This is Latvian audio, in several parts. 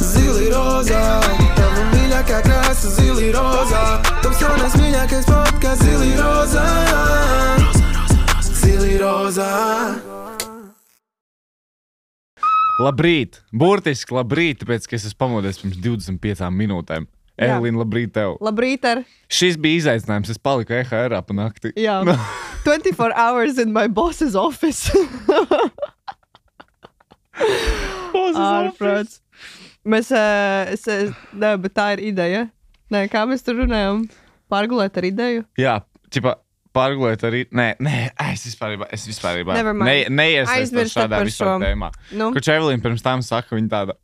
Zili rozā, tava mīļākā krāsa, zili rozā. Tavs jaunais mīļākais podkāsts, zili rozā. Zili rozā. Labrīt! Burtiski labrīt, tāpēc, ka es esmu pamodies pirms 25 minūtēm. Jā. Elīna, labrīt tev! Labrīt, ar Šis bija izaicinājums. Es paliku EHR pa nakti. Jā. 24 hours in my boss's office. Ārprāts. Mēs, uh, es, es, nē, bet tā ir ideja. Nē, kā mēs tur runājam? Pārgulēt ar ideju? Jā, tipā. Pārgulēt arī. Nē, nē, es vispār, mind. ne, neiesaistos Aizmirstiet šādā šo. tēmā. Nu, Kurš Evelīna pirms tam saka, viņa tāda.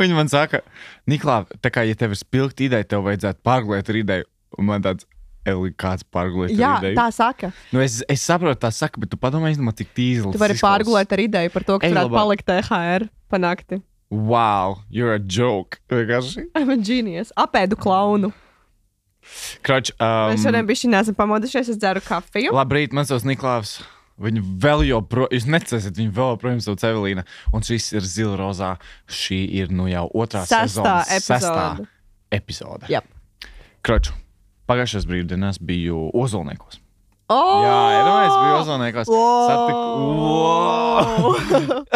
viņa man saka, Niklā, tā kā ja tev ir spilgta ideja, tev vajadzētu pārgulēt ar ideju. Un man tāds, Evelīna, kāds pārgulēt jā, tā saka. Nu, es, es saprotu, tā saka, bet tu padomā, izdomā, cik tīzli. Tu vari pārgulēt ar ideju par to, ka varētu palikt THR panākti. Wow, you're a joke. Vienkārši. I'm a genius. Apēdu klaunu. Kroč, um, Mēs šodien bijām neesam pamodušies, es dzeru kafiju. Labrīt, man sauc Niklaus. Viņa vēl joprojām, jūs necesiet, viņa vēl joprojām sauc Evelīna. Un šis ir zila rozā. Šī ir nu jau otrā Sestā sezonas epizode. sestā epizode. Jā. Kroč, pagājušajās brīvdienās biju Ozolniekos. Oh! Jā, ja, nu, es biju Ozolniekos. Wow! Satiku...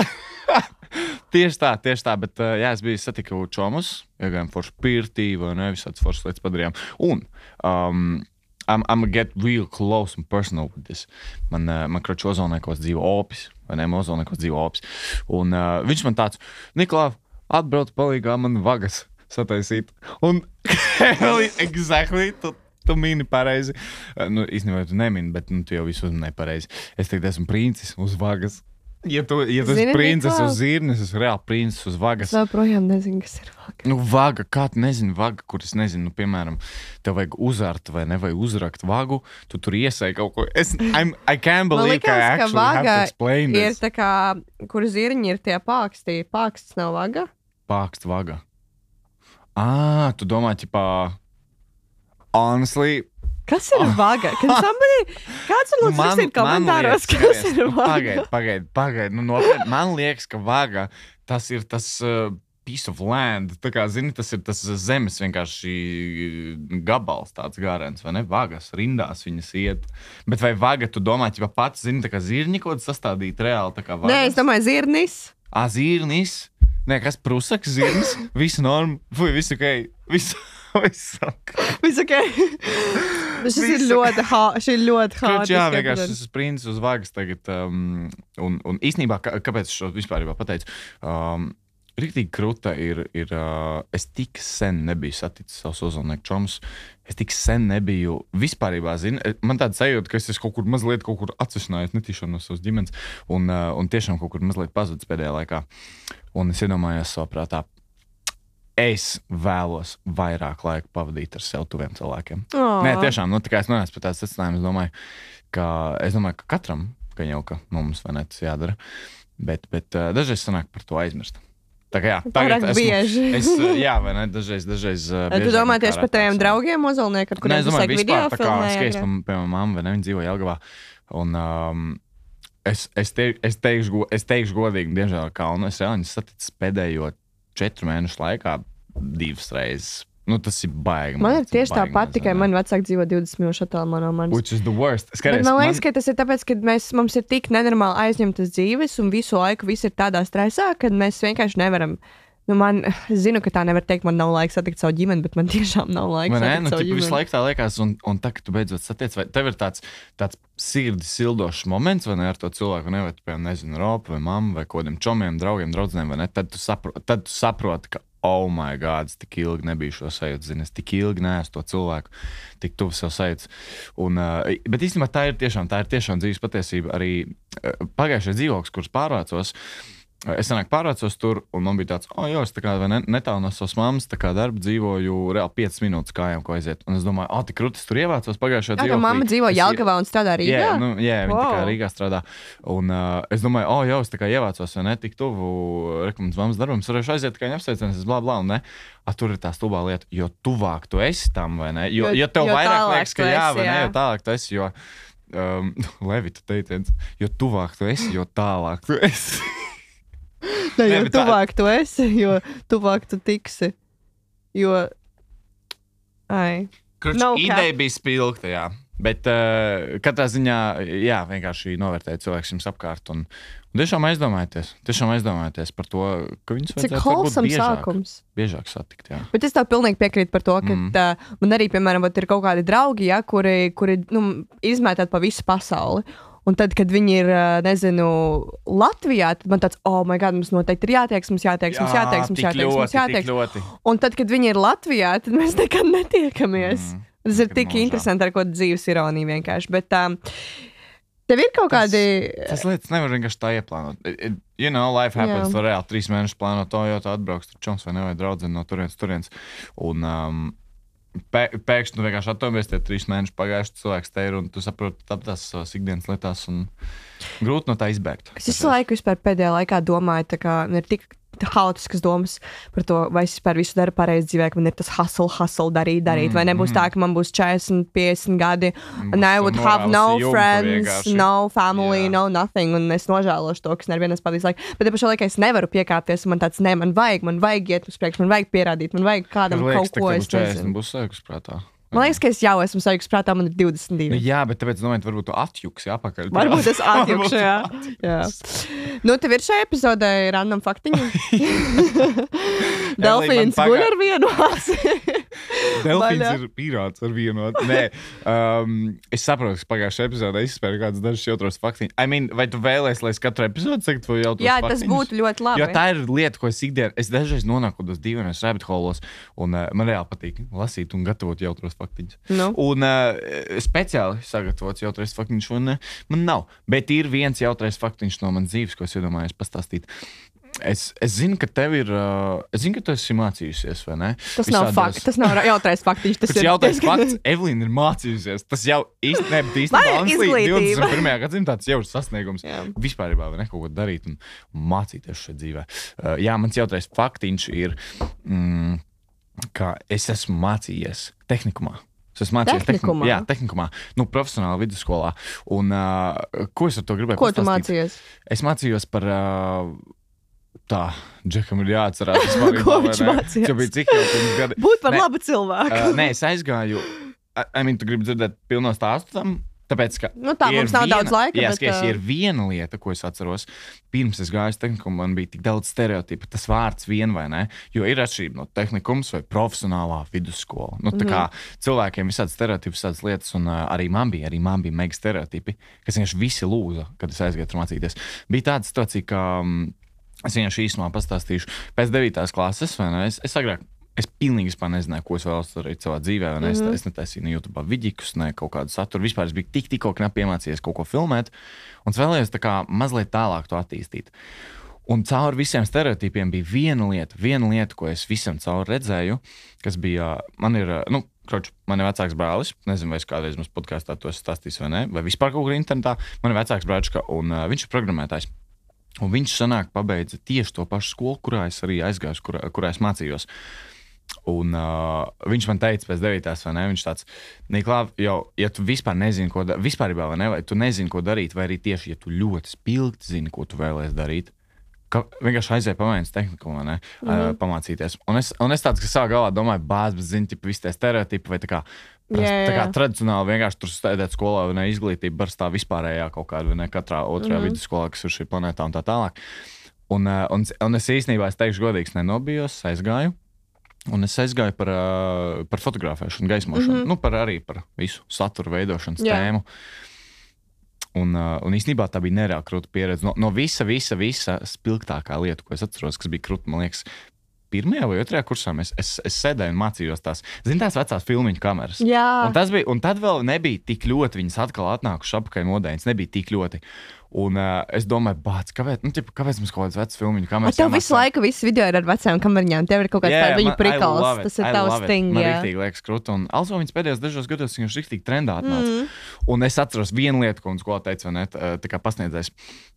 tieši tā, tieši tā. Bet, uh, jā, es biju satiku čomus, iegājām foršu pirtī, vai ne, visādas foršas lietas padarījām. Un um, I'm, I'm gonna get real close and personal with this. Man, uh, man kroču ozonēkos dzīvo opis, vai ne, ozonēkos dzīvo opis. Un uh, viņš man tāds, Niklā, atbrauc palīgā man vagas sataisīt. Un exactly, tu, tu mini pareizi. Uh, nu, īstenībā tu nemini, bet nu, tu jau visu uzmanēji pareizi. Es tagad esmu princis uz vagas. Ja tu, ja tu esi princis uz zirnes, es esmu reāli princis uz vagas. Es joprojām nezinu, kas ir vaga. Nu, vaga, kā tu nezini, vaga, kur es nezinu, nu, piemēram, tev vajag uzvārt vai ne, vai uzrakt vagu, tu tur iesēji kaut ko. Es, I'm, I can't believe, ka I liekas, ka actually have to explain Ir this. tā kā, kur zirņi ir tie pāksti. Pāksts nav vaga. Pākst vaga. Ā, tu domā, ķipā, honestly, Kas ir vaga? Can somebody, kāds ir lūdzu rakstīt komentāros, kas ir vaga? Pagaid, pagaid, pagaid. Nu, nopietni, man liekas, ka vaga tas ir tas. Uh, Piece of land. Tā kā, zini, tas ir tas zemes vienkārši gabals, tāds gārens, vai ne? Vagas, rindās viņas iet. Bet vai vaga, tu domā, ka pats, zini, tā kā zirņi kaut kas sastādīt reāli kā vaga? Nē, es domāju, zirnis. Azīrnis. Nē, kas prusaks, zirnis. Viss norma. Vai viss ok? Viss. Viss ok. Viss ok. Šis ir ļoti, Kurš, jā, vienkārši tas ir princis uz vagas tagad. Um, un, un īstenībā, kā, kāpēc es šo vispār pateicu? Um, Rīktīgi krūta ir. ir uh, es tik sen nebiju saticis savus ozolnieku čomus. Es tik sen nebiju vispār. Zini, man tāda sajūta, ka es kaut kur mazliet kaut kur atsevišķinājies netīšām no savas ģimenes. Un, uh, un tiešām kaut kur mazliet pazudis pēdējā laikā. Un es iedomājos savā prātā. Es vēlos vairāk laika pavadīt ar sev tuviem cilvēkiem. Ā. Nē, tiešām, nu, tā kā es nonācu pie tādas secinājumus, domāju, ka, es domāju, ka katram, ka jau ka mums vai ne tas jādara, bet, bet uh, dažreiz sanāk par to aizmirst. Tā kā jā, Pārāk esmu- bieži. Es, uh, jā, vai ne, dažreiz, dažreiz. Uh, Tu domā tieši par taviem draugiem, mozolniekiem, ar Nē, kuriem es tu domāju, sēki vispār video tā kā filmēji? skaties, pie piemēram, mamma, vai ne, viņa dzīvo Jelgavā. Un, um, es, es, te, es, teikšu, es teikšu godīgi, diemžēl, ka nu, es reāli saticis pēdējo četru mēnešu laikā divas reizes. Nu, tas ir baigi. Man ir tieši tāpat, tikai vai ne? man vecāki dzīvo 20 minūšu attālumā no manis. Which is the worst. Bet Skaties, man liekas, ka tas ir tāpēc, ka mēs, mums ir tik nenormāli aizņemtas dzīves, un visu laiku viss ir tādā stresā, ka mēs vienkārši nevaram. Nu, man, es zinu, ka tā nevar teikt, man nav laika satikt savu ģimeni, bet man tiešām nav ne? satikt Nu, ķipa, visu laiku tā liekas, un, un tā, kad tu beidzot satiec, vai tev ir tāds, tāds sirdi sildošs moments, vai ne, ar to cilvēku, ne, vai, tu, piemēram, nezinu, ropu, vai mammu, vai kādiem čomiem, draugiem, draugiem, vai ne, tad tu saproti, saproti ka, oh, my God, es tik ilgi nebiju šo sajūtu, zini, es tik ilgi neesmu to cilvēku, tik tuvu sev sajūtu. Un, uh, bet īstenībā tā ir tiešām, tā ir tiešām dzīves patiesība. Arī uh, pagājušajā dzīvoklis, kurš pārvācos, Es senāk pārvācos tur, un man bija tāds, oh, jā, es tā kā ne, netālu no savas mammas, tā kā darba dzīvoju reāli 5 minūtes kājām, ko aiziet. Un es domāju, oh, tik krūtis tur ievācos pagājušajā Jā, dzīvoklī. ka mamma dzīvo Jālgavā un strādā Rīgā. Jā, nu, jā viņa wow. tā kā. Rīgā strādā. Un uh, es domāju, oh, jau es tā kā ievācos, vai ne, tik tuvu rekomendācijas mammas darbam, varēšu aiziet, kā viņa apsveicienas, bla, bla, un ne. A, tur ir tā stulbā lieta, jo tuvāk tu esi tam, vai ne? Jo, Jo- jo tev jo vairāk liekas, ka jā, vai ne, jā. jo tālāk tu esi, jo um, Levita teiciens, jo tuvāk tu esi, jo tālāk tu esi. Ne, jo tā- tuvāk tu esi, jo tuvāk tu tiksi. Jo. Ai. Nav no cap. ideja bija spilgta, jā. Bet uh, katrā ziņā, jā, vienkārši novērtēt cilvēku jums apkārt. Un, un tiešām aizdomājieties, tiešām aizdomājieties par to, ka Cik vajadzētu varbūt holsam biežāk, sākums. biežāk satikt. Jā. Bet es tev pilnīgi piekrītu par to, ka Mm. mm. man arī, piemēram, ir kaut kādi draugi, ja, kuri, kuri nu, izmētāti pa visu pasauli. Un tad, kad viņi ir, nezinu, Latvijā, tad man tāds, oh, my God, mums noteikti ir jātieks, mums jātieks, mums jātieks, mums jātieks, mums ļoti, tik jātieks. ļoti. Un tad, kad viņi ir Latvijā, tad mēs nekad netiekamies. Mm, Tas ir tik mūžā. interesanti, ar ko dzīves ironija vienkārši. Bet um, tev ir kaut Tas- kādi. Tas lietas nevar vienkārši tā ieplānot. You know, life happens. Jā. Tur reāli trīs mēnešus plāno to, jo tu atbrauks tur čoms vai ne, vai draudzene no turienes, turienes. Un um, pēkšņi vienkārši atomies, tie trīs mēneši pagājuši, cilvēks te ir un tu saproti tās savas ikdienas lietās un grūti no tā izbēgt. Es visu laiku vispār pēdējā laikā domāju, tā kā ir tik haotiskas domas par to, vai es vispār visu daru pareizi dzīvē, ka man ir tas hustle, hustle darīt, darīt. Mm, vai nebūs mm. tā, ka man būs 40, 50 gadi, and I would have no friends, no family, Jā. no nothing, un es nožēlošu to, kas nevienam laiku. Bet te pašā laikā es nevaru piekāpties, un man tāds, ne, man vajag, man vajag iet uz priekšu, man vajag pierādīt, man vajag kādam kaut ko. Es nezinu. būs sajūgs prātā. Man liekas, ka es jau esmu sajūgs prātā, man ir Nu, 22. jā, bet tāpēc domāju, varbūt tu atjuks, jā, pakaļ. Varbūt tas atjūkšu, jā. Jā. Nu, tev ir šajā epizodē random faktiņi. Delfīns guļ ar vienu asi. Delfīns ir pīrāts ar vienu. Nē, um, es saprotu, ka pagājušajā epizodē izspēju kādus dažus jautros faktiņus. I mean, vai tu vēlēsies, lai es katru epizodi saktu to jautru? jā, tas būtu ļoti labi. Jo tā ir lieta, ko es ikdienā, es dažreiz nonāku tādos dīvainos rabbit holos, un uh, man reāli patīk lasīt un gatavot jautros faktiņus. Nu. Un uh, speciāli sagatavots jautrais faktiņš, un uh, man nav. Bet ir viens jautrais faktiņš no manas dzīves, ko es iedomājos pastāstīt. Es, es zinu, ka tev ir. Uh, es zinu, ka tu esi mācījusies, vai ne? Tas nav Visādos- fakts. Tas nav ra- jautrais faktiņš. Tas Tas ir diezgan- fakts, Evelīna ir mācījusies. Tas jau īstenībā ir izglītība. 21. gadsimtā tas jau ir sasniegums. Jā. Vispār jau ne kaut ko darīt un, un mācīties šajā dzīvē. Uh, jā, mans jautājums faktiņš ir, mm, ka es esmu mācījies tehnikumā. Es esmu mācījies Tehnikumā? tehnikumā. Jā, tehnikumā, nu, profesionālā vidusskolā. Un, uh, ko es ar to gribēju Ko tu pastāstīt? mācījies? Es mācījos par. Uh, Tā, Džekam ir jāatcerās, man Ko viņš mācījās? Tas bija cik jau pirms gada. Būt par Ne. labu cilvēku. Uh, nē, es aizgāju. I mean, tu gribi dzirdēt pilno stāstu tam? Tāpēc, ka Nu tā, mums nav daudz laika, Jā, bet, ir viena lieta, ko es atceros. Pirms es gāju uz tehniku, man bija tik daudz stereotipu. Tas vārds vien vai ne? Jo ir atšķirība no tehnikums vai profesionālā vidusskola. Nu, tā kā cilvēkiem ir visādi stereotipi, visādas lietas, un uh, arī man bija, arī man bija mega stereotipi, kas vienkārši visi lūza, kad es aizgāju tur mācīties. Bija tāda situācija, ka um, es vienkārši īsumā pastāstīšu. Pēc 9. klases, vai ne? Es, es agrāk Es pilnīgi nezināju, ko es vēlos darīt savā dzīvē. Mm -hmm. Es, es netaisīju ne YouTube vidīkus, ne kaut kādu saturu. Vispār es biju tik, tikko knapi iemācījies kaut ko filmēt, un es vēlējos tā kā mazliet tālāk to attīstīt. Un cauri visiem stereotipiem bija viena lieta, viena lieta, ko es visam cauri redzēju, kas bija, man ir, nu, Kroč, man ir vecāks brālis. Nezinu, vai es kādreiz mums podkāstā to esmu stāstījis vai nē, vai vispār kaut kur internetā. Man ir vecāks brālis, un uh, viņš ir programmētājs. Un viņš sanāk, pabeidza tieši to pašu skolu, kurā es arī aizgāju, kurā, kurā es mācījos. Un uh, viņš man teica, pēc 9. vai ne? Viņš tāds, Niklāv, jau, ja tu vispār nezini, ko darīt, vispār vai ne, vai tu nezini, ko darīt, vai arī tieši, ja tu ļoti spilgti zini, ko tu vēlēsies darīt, ka vienkārši aizēja pamēģināt tehniku, mm -hmm. uh, pamācīties. Un es, un es tāds, ka savā galvā domāju, bāzes, zini, tipi, visi tie stereotipi vai tā kā. Prast, Jā, jā, tā kā tradicionāli vienkārši tur sēdēt skolā, vai ne izglītība, bar tā vispārējā kaut kāda, vai ne katrā otrajā mm -hmm. vidusskolā, kas ir šī planētā un tā tālāk. Un, uh, un, un es īstenībā, es teikšu, godīgs, nenobijos, aizgāju. Un es aizgāju par, uh, par fotografēšanu, gaismošanu, mm -hmm. nu, par arī par visu satura veidošanas Jā. tēmu. Un, uh, un īstenībā tā bija nereāli krūta pieredze. No, no visa, visa, visa spilgtākā lieta, ko es atceros, kas bija krūta, man liekas, pirmajā vai otrajā kursā mēs, es, es sēdēju un mācījos tās, zin, tās vecās filmiņu kameras. Jā. Un, tas bija, un tad vēl nebija tik ļoti, viņas atkal atnākušas apakaļ modē, viņas nebija tik ļoti. Un uh, es domāju, bāc, kāpēc, nu, ķipa, kāpēc mums kaut kādas vecas filmiņu Ar kameras? tev visu laiku viss video ir ar vecām kameriņām. Tev ir kaut kāds tāds viņu prikals. Tas ir tavs sting. Man jā. rīktīgi liekas krūti. Un also viņas pēdējos dažos gados viņš rīktīgi trendā atnāca. Mm. Un es atceros vienu lietu, ko un skolā teica, vai ne, tā, tā kā pasniedzējs.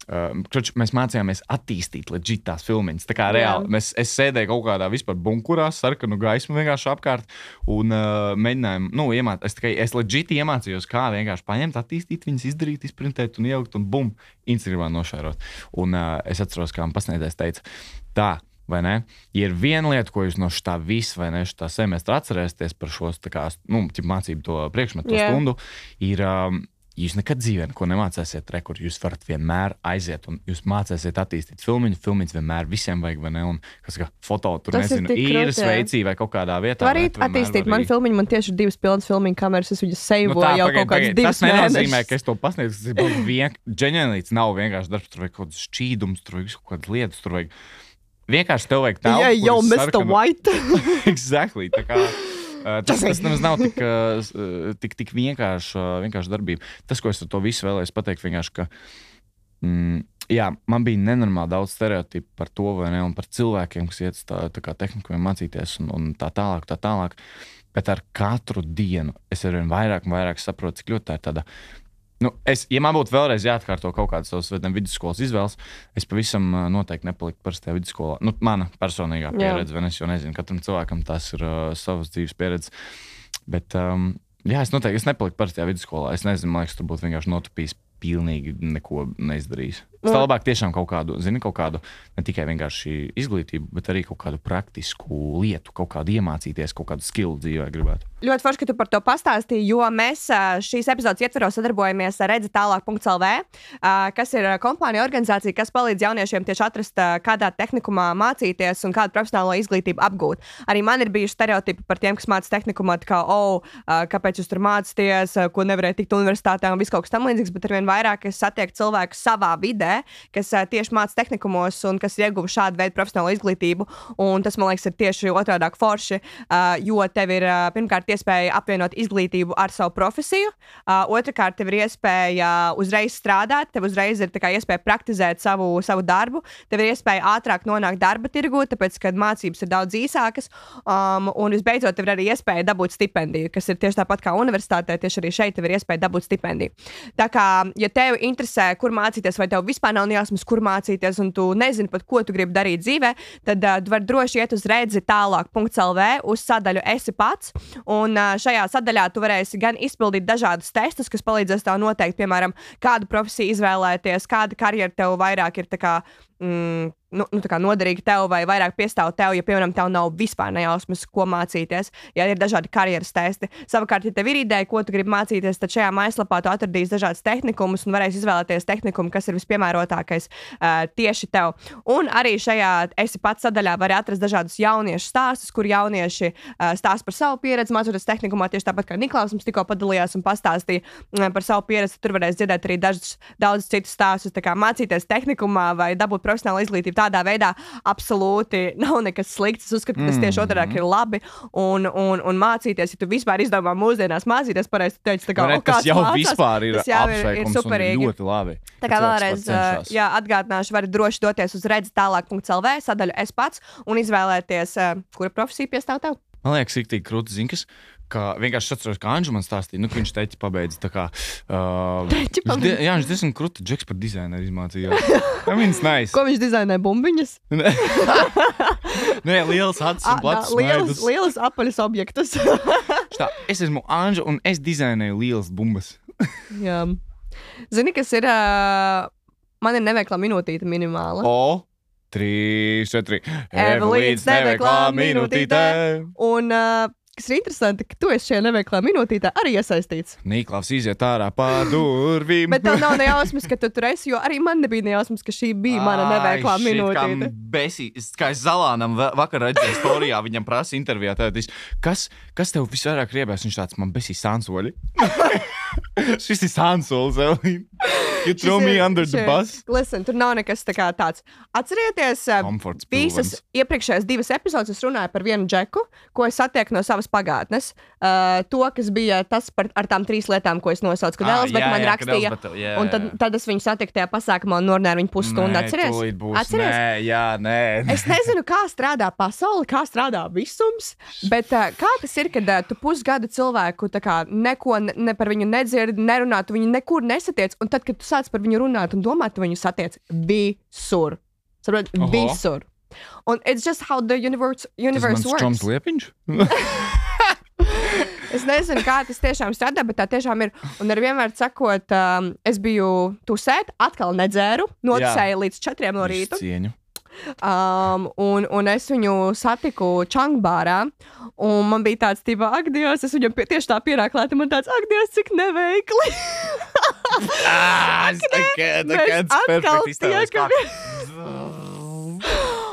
Uh, kruč, mēs mācījāmies attīstīt leģit tās filmiņas. Tā kā reāli. Mēs, es sēdēju kaut kādā vispār bunkurā, sarkanu gaismu vienkārši apkārt. Un uh, mēģinājām, nu, iemācīt. Es, tikai- es leģit iemācījos, kā vienkārši paņemt, attīstīt viņas, izdarīt, izprintēt un ielikt un bum. Instagramā nošērot. Un uh, es atceros, kā man pasniedzējs teica, tā. Vai ne? Ja ir viena lieta, ko jūs no šā visa vai ne šā semestra atcerēsieties par šo kā, nu, mācību to priekšmetu, to Jā. stundu, ir um, Jūs nekad dzīvē neko nemācīsiet, re, kur jūs varat vienmēr aiziet un jūs mācīsiet attīstīt filmu. Filmiņas vienmēr visiem vajag, vai ne? Un, kas kā foto tur Tas ir nezinu, tik īres veicī vai kaut kādā vietā. Tu arī attīstīt manu filmu. Man tieši ir divas pilnas filmu kameras. Es viņas Nu, seivoju tā, jau pagaid, kaut kādas divas tas nenozīmē, mēnešus. ka es to pasniedzu. Tas ir vienkārši ģenerāls, nav vienkārši darbs. Tur vajag kaut kādas šķīdums, tur vajag kaut kādas lietas. Tur vajag vienkārši tev vajag tādu. Jā, jau Mr. White. exactly. Tā kā, tas, tas nemaz nav tik, uh, tik, tik vienkārši, vienkārši darbība. Tas, ko es ar to visu vēlējos pateikt, vienkārši, ka mm, jā, man bija nenormāli daudz stereotipu par to, vai ne, un par cilvēkiem, kas iet uz tā, tā kā tehnikumiem mācīties, un, un tā tālāk, tā tālāk. Bet ar katru dienu es arvien vairāk un vairāk saprotu, cik ļoti tā ir tāda. Nu, es, ja man būtu vēlreiz jāatkārto kaut kādas savas vidusskolas izvēles, es pavisam ā, noteikti nepaliktu parastajā vidusskolā. Nu, mana personīgā pieredze, vai ne, es jau nezinu, katram cilvēkam tas ir uh, savas dzīves pieredze. Bet, um, jā, es noteikti es nepaliku parastajā vidusskolā. Es nezinu, man liekas, tur būtu vienkārši notupījis, pilnīgi neko neizdarījis. Es tā labāk tiešām kaut kādu, zini, kaut kādu ne tikai vienkārši izglītību, bet arī kaut kādu praktisku lietu, kaut kādu iemācīties, kaut kādu skilu dzīvē gribētu. Ļoti forši, ka tu par to pastāstīji, jo mēs šīs epizodes ietvaros sadarbojamies ar Redzi tālāk.lv, ā, kas ir kompānija organizācija, kas palīdz jauniešiem tieši atrast, kādā tehnikumā mācīties un kādu profesionālo izglītību apgūt. Arī man ir bijuši stereotipi par tiem, kas mācās tehnikumā, kā, oh, kāpēc jūs tur mācāties, ko nevarēja tikt universitātē un viss kaut kas tam līdzīgs, bet arvien vairāk es satieku cilvēku savā vidē, kas ā, tieši mācās tehnikumos un kas ir ieguvuši šādu veidu profesionālo izglītību. Un tas, man liekas, ir tieši otrādi forši, ā, jo tev ir ā, pirmkārt iespēja apvienot izglītību ar savu profesiju, ā, otrkārt, tev ir iespēja uzreiz strādāt, tev uzreiz ir kā iespēja praktizēt savu, savu darbu, tev ir iespēja ātrāk nonākt darba tirgū, tāpēc, ka mācības ir daudz īsākas, um, un visbeidzot, tev ir arī iespēja dabūt stipendiju, kas ir tieši tāpat kā universitātē, tieši arī šeit tev ir iespēja dabūt stipendiju. Tā kā, ja tev interesē, kur mācīties, vai tev vispār nav jāsmas, kur mācīties, un tu nezini pat, ko tu gribi darīt dzīvē, tad uh, tu vari droši iet uz redzi tālāk.lv uz sadaļu esi pats. Un uh, šajā sadaļā tu varēsi gan izpildīt dažādus testus, kas palīdzēs tev noteikt, piemēram, kādu profesiju izvēlēties, kāda karjera tev vairāk ir kā, mm, nu, nu, noderīga tev vai vairāk piestāv tev, ja, piemēram, tev nav vispār nejausmas, ko mācīties, ja ir dažādi karjeras testi. Savukārt, ja tev ir ideja, ko tu gribi mācīties, tad šajā mājaslapā tu atradīsi dažādas tehnikumus un varēsi izvēlēties tehnikumu, kas ir vispiemērotākais uh, tieši tev. Un arī šajā esi pats sadaļā var atrast dažādus jauniešu stāstus, kur jaunieši uh, stāsta par savu pieredzi, mācoties tehnikumā, tieši tāpat kā Niklaus mums tikko padalījās un pastāstīja uh, par savu pieredzi. Tur varēs dzirdēt arī dažus daudzus citus stāstus, tā kā mācīties tehnikumā vai dabūt profesionālu izglītību tādā veidā absolūti nav nekas slikts. Es uzskatu, ka tas tieši otrādi ir labi. Un, un, un mācīties, ja tu vispār izdomā mūsdienās mācīties, pareizi teici, tā kā re, "O, tas jau mācās?" vispār ir jau ir, ir superīgi. ļoti labi. Tā kā vēlreiz jā, atgādināšu, varat droši doties uz redzes tālāk.lv sadaļu es pats un izvēlēties, ā, kura profesija piestāv tev. Man liekas, ir tik krūti zinkas. Kā vienkārši atceros, kā Anģis man stāstīja, nu, ka viņš teica, pabeidz. tā Kā, uh, viņš die- jā, viņš diezgan krūti džeks par dizaineru izmācījās. Tā viņš nice. Ko viņš dizainē bumbiņas? Nē, liels acis un Ā, plats smaidus. lielas apaļas objektus. Tā, es esmu Anģa un es dizainēju lielas bumbas. jā. Zini, kas ir? ā, Man ir neveiklā minūtīte minimāla. O, 3, 4. Evelīns neveiklā minūtītē. Un uh, kas ir interesanti, ka tu esi šajā neveiklā minūtītē arī iesaistīts. Nīklaus iziet ārā pār durvīm. Bet tev nav nejausmas, ka tu tur esi, jo arī man nebija nejausmas, ka šī bija mana neveiklā minūtīte. Es- kā es Zalānam va- vakar redzēju, storijā viņam prasa intervijā, tad, kas, kas tev visvairāk riebēs? Viņš tāds man besīs sānsoļi. Šis ir sānsolis, Elīna. You throw Šis me under the šie- bus. Listen, tur nav nekas tā kā tāds. Atcerieties, uh, Komforts visas pilvens. iepriekšējās divas epizodes es runāju par vienu džeku, ko es satieku no savas pagātnes. Uh, to, kas bija tas par ar tām trīs lietām, ko es nosaucu, kad Ā, Elizabete jā, man jā, rakstīja. Elizabete- jā, Un tad, jā. tad es viņu satiku tajā pasākumā un norunāju viņu pusstundu. Nē, Atceries? Nē, jā, nē. Es nezinu, kā strādā pasaule, kā strādā visums, bet uh, kā tas ir, kad uh, tu pusgadu cilvēku kā, neko ne, ne par viņu nedzirdi, nerunā, tu viņu nekur nesatiec, un tad, kad tu sāc par viņu runāt un domāt, tu viņu satiec visur. Saprot, Oho. visur. Un it's just how the universe, universe mans čoms works. liepiņš? Es nezinu, kā tas tiešām strādā, bet tā tiešām ir. Un ar vienmēr sakot, um, es biju tusēt, atkal nedzēru, notusēju līdz četriem no rīta. Cieņu. Um, un, un es viņu satiku Čangbārā. Un man bija tāds, tipo, ak, Dievs, es viņam pie, tieši tā pierāklēju. Man tāds, ak, Dievs, cik neveikli. Ah, es- I can't, I mēs can't atkal perfect iztēloties, kā- tiekam-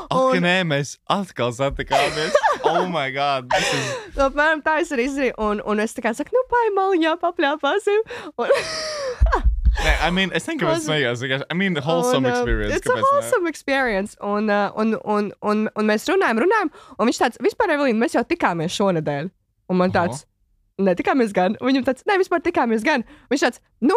Ak, Un- nē, mēs atkal satikāmies. Oh, my God. Is... Nu, Apmēram tā es arī izdarīju. Un, un es tā kā saku, nu, paimaliņā papļāpāsim. Un, I mean, es think it was Was- smējās. vienkārši- I mean, the wholesome un, um, experience. It's a kāpēc ne? wholesome experience. Un, uh, un, un, un, un mēs runājam, runājam. Un viņš tāds, vispār, Evelīna, mēs jau tikāmies šonadēļ. Un man tāds, netikāmies gan. Un Viņam tāds, ne, vispār tikāmies gan. Viņš tāds, nu,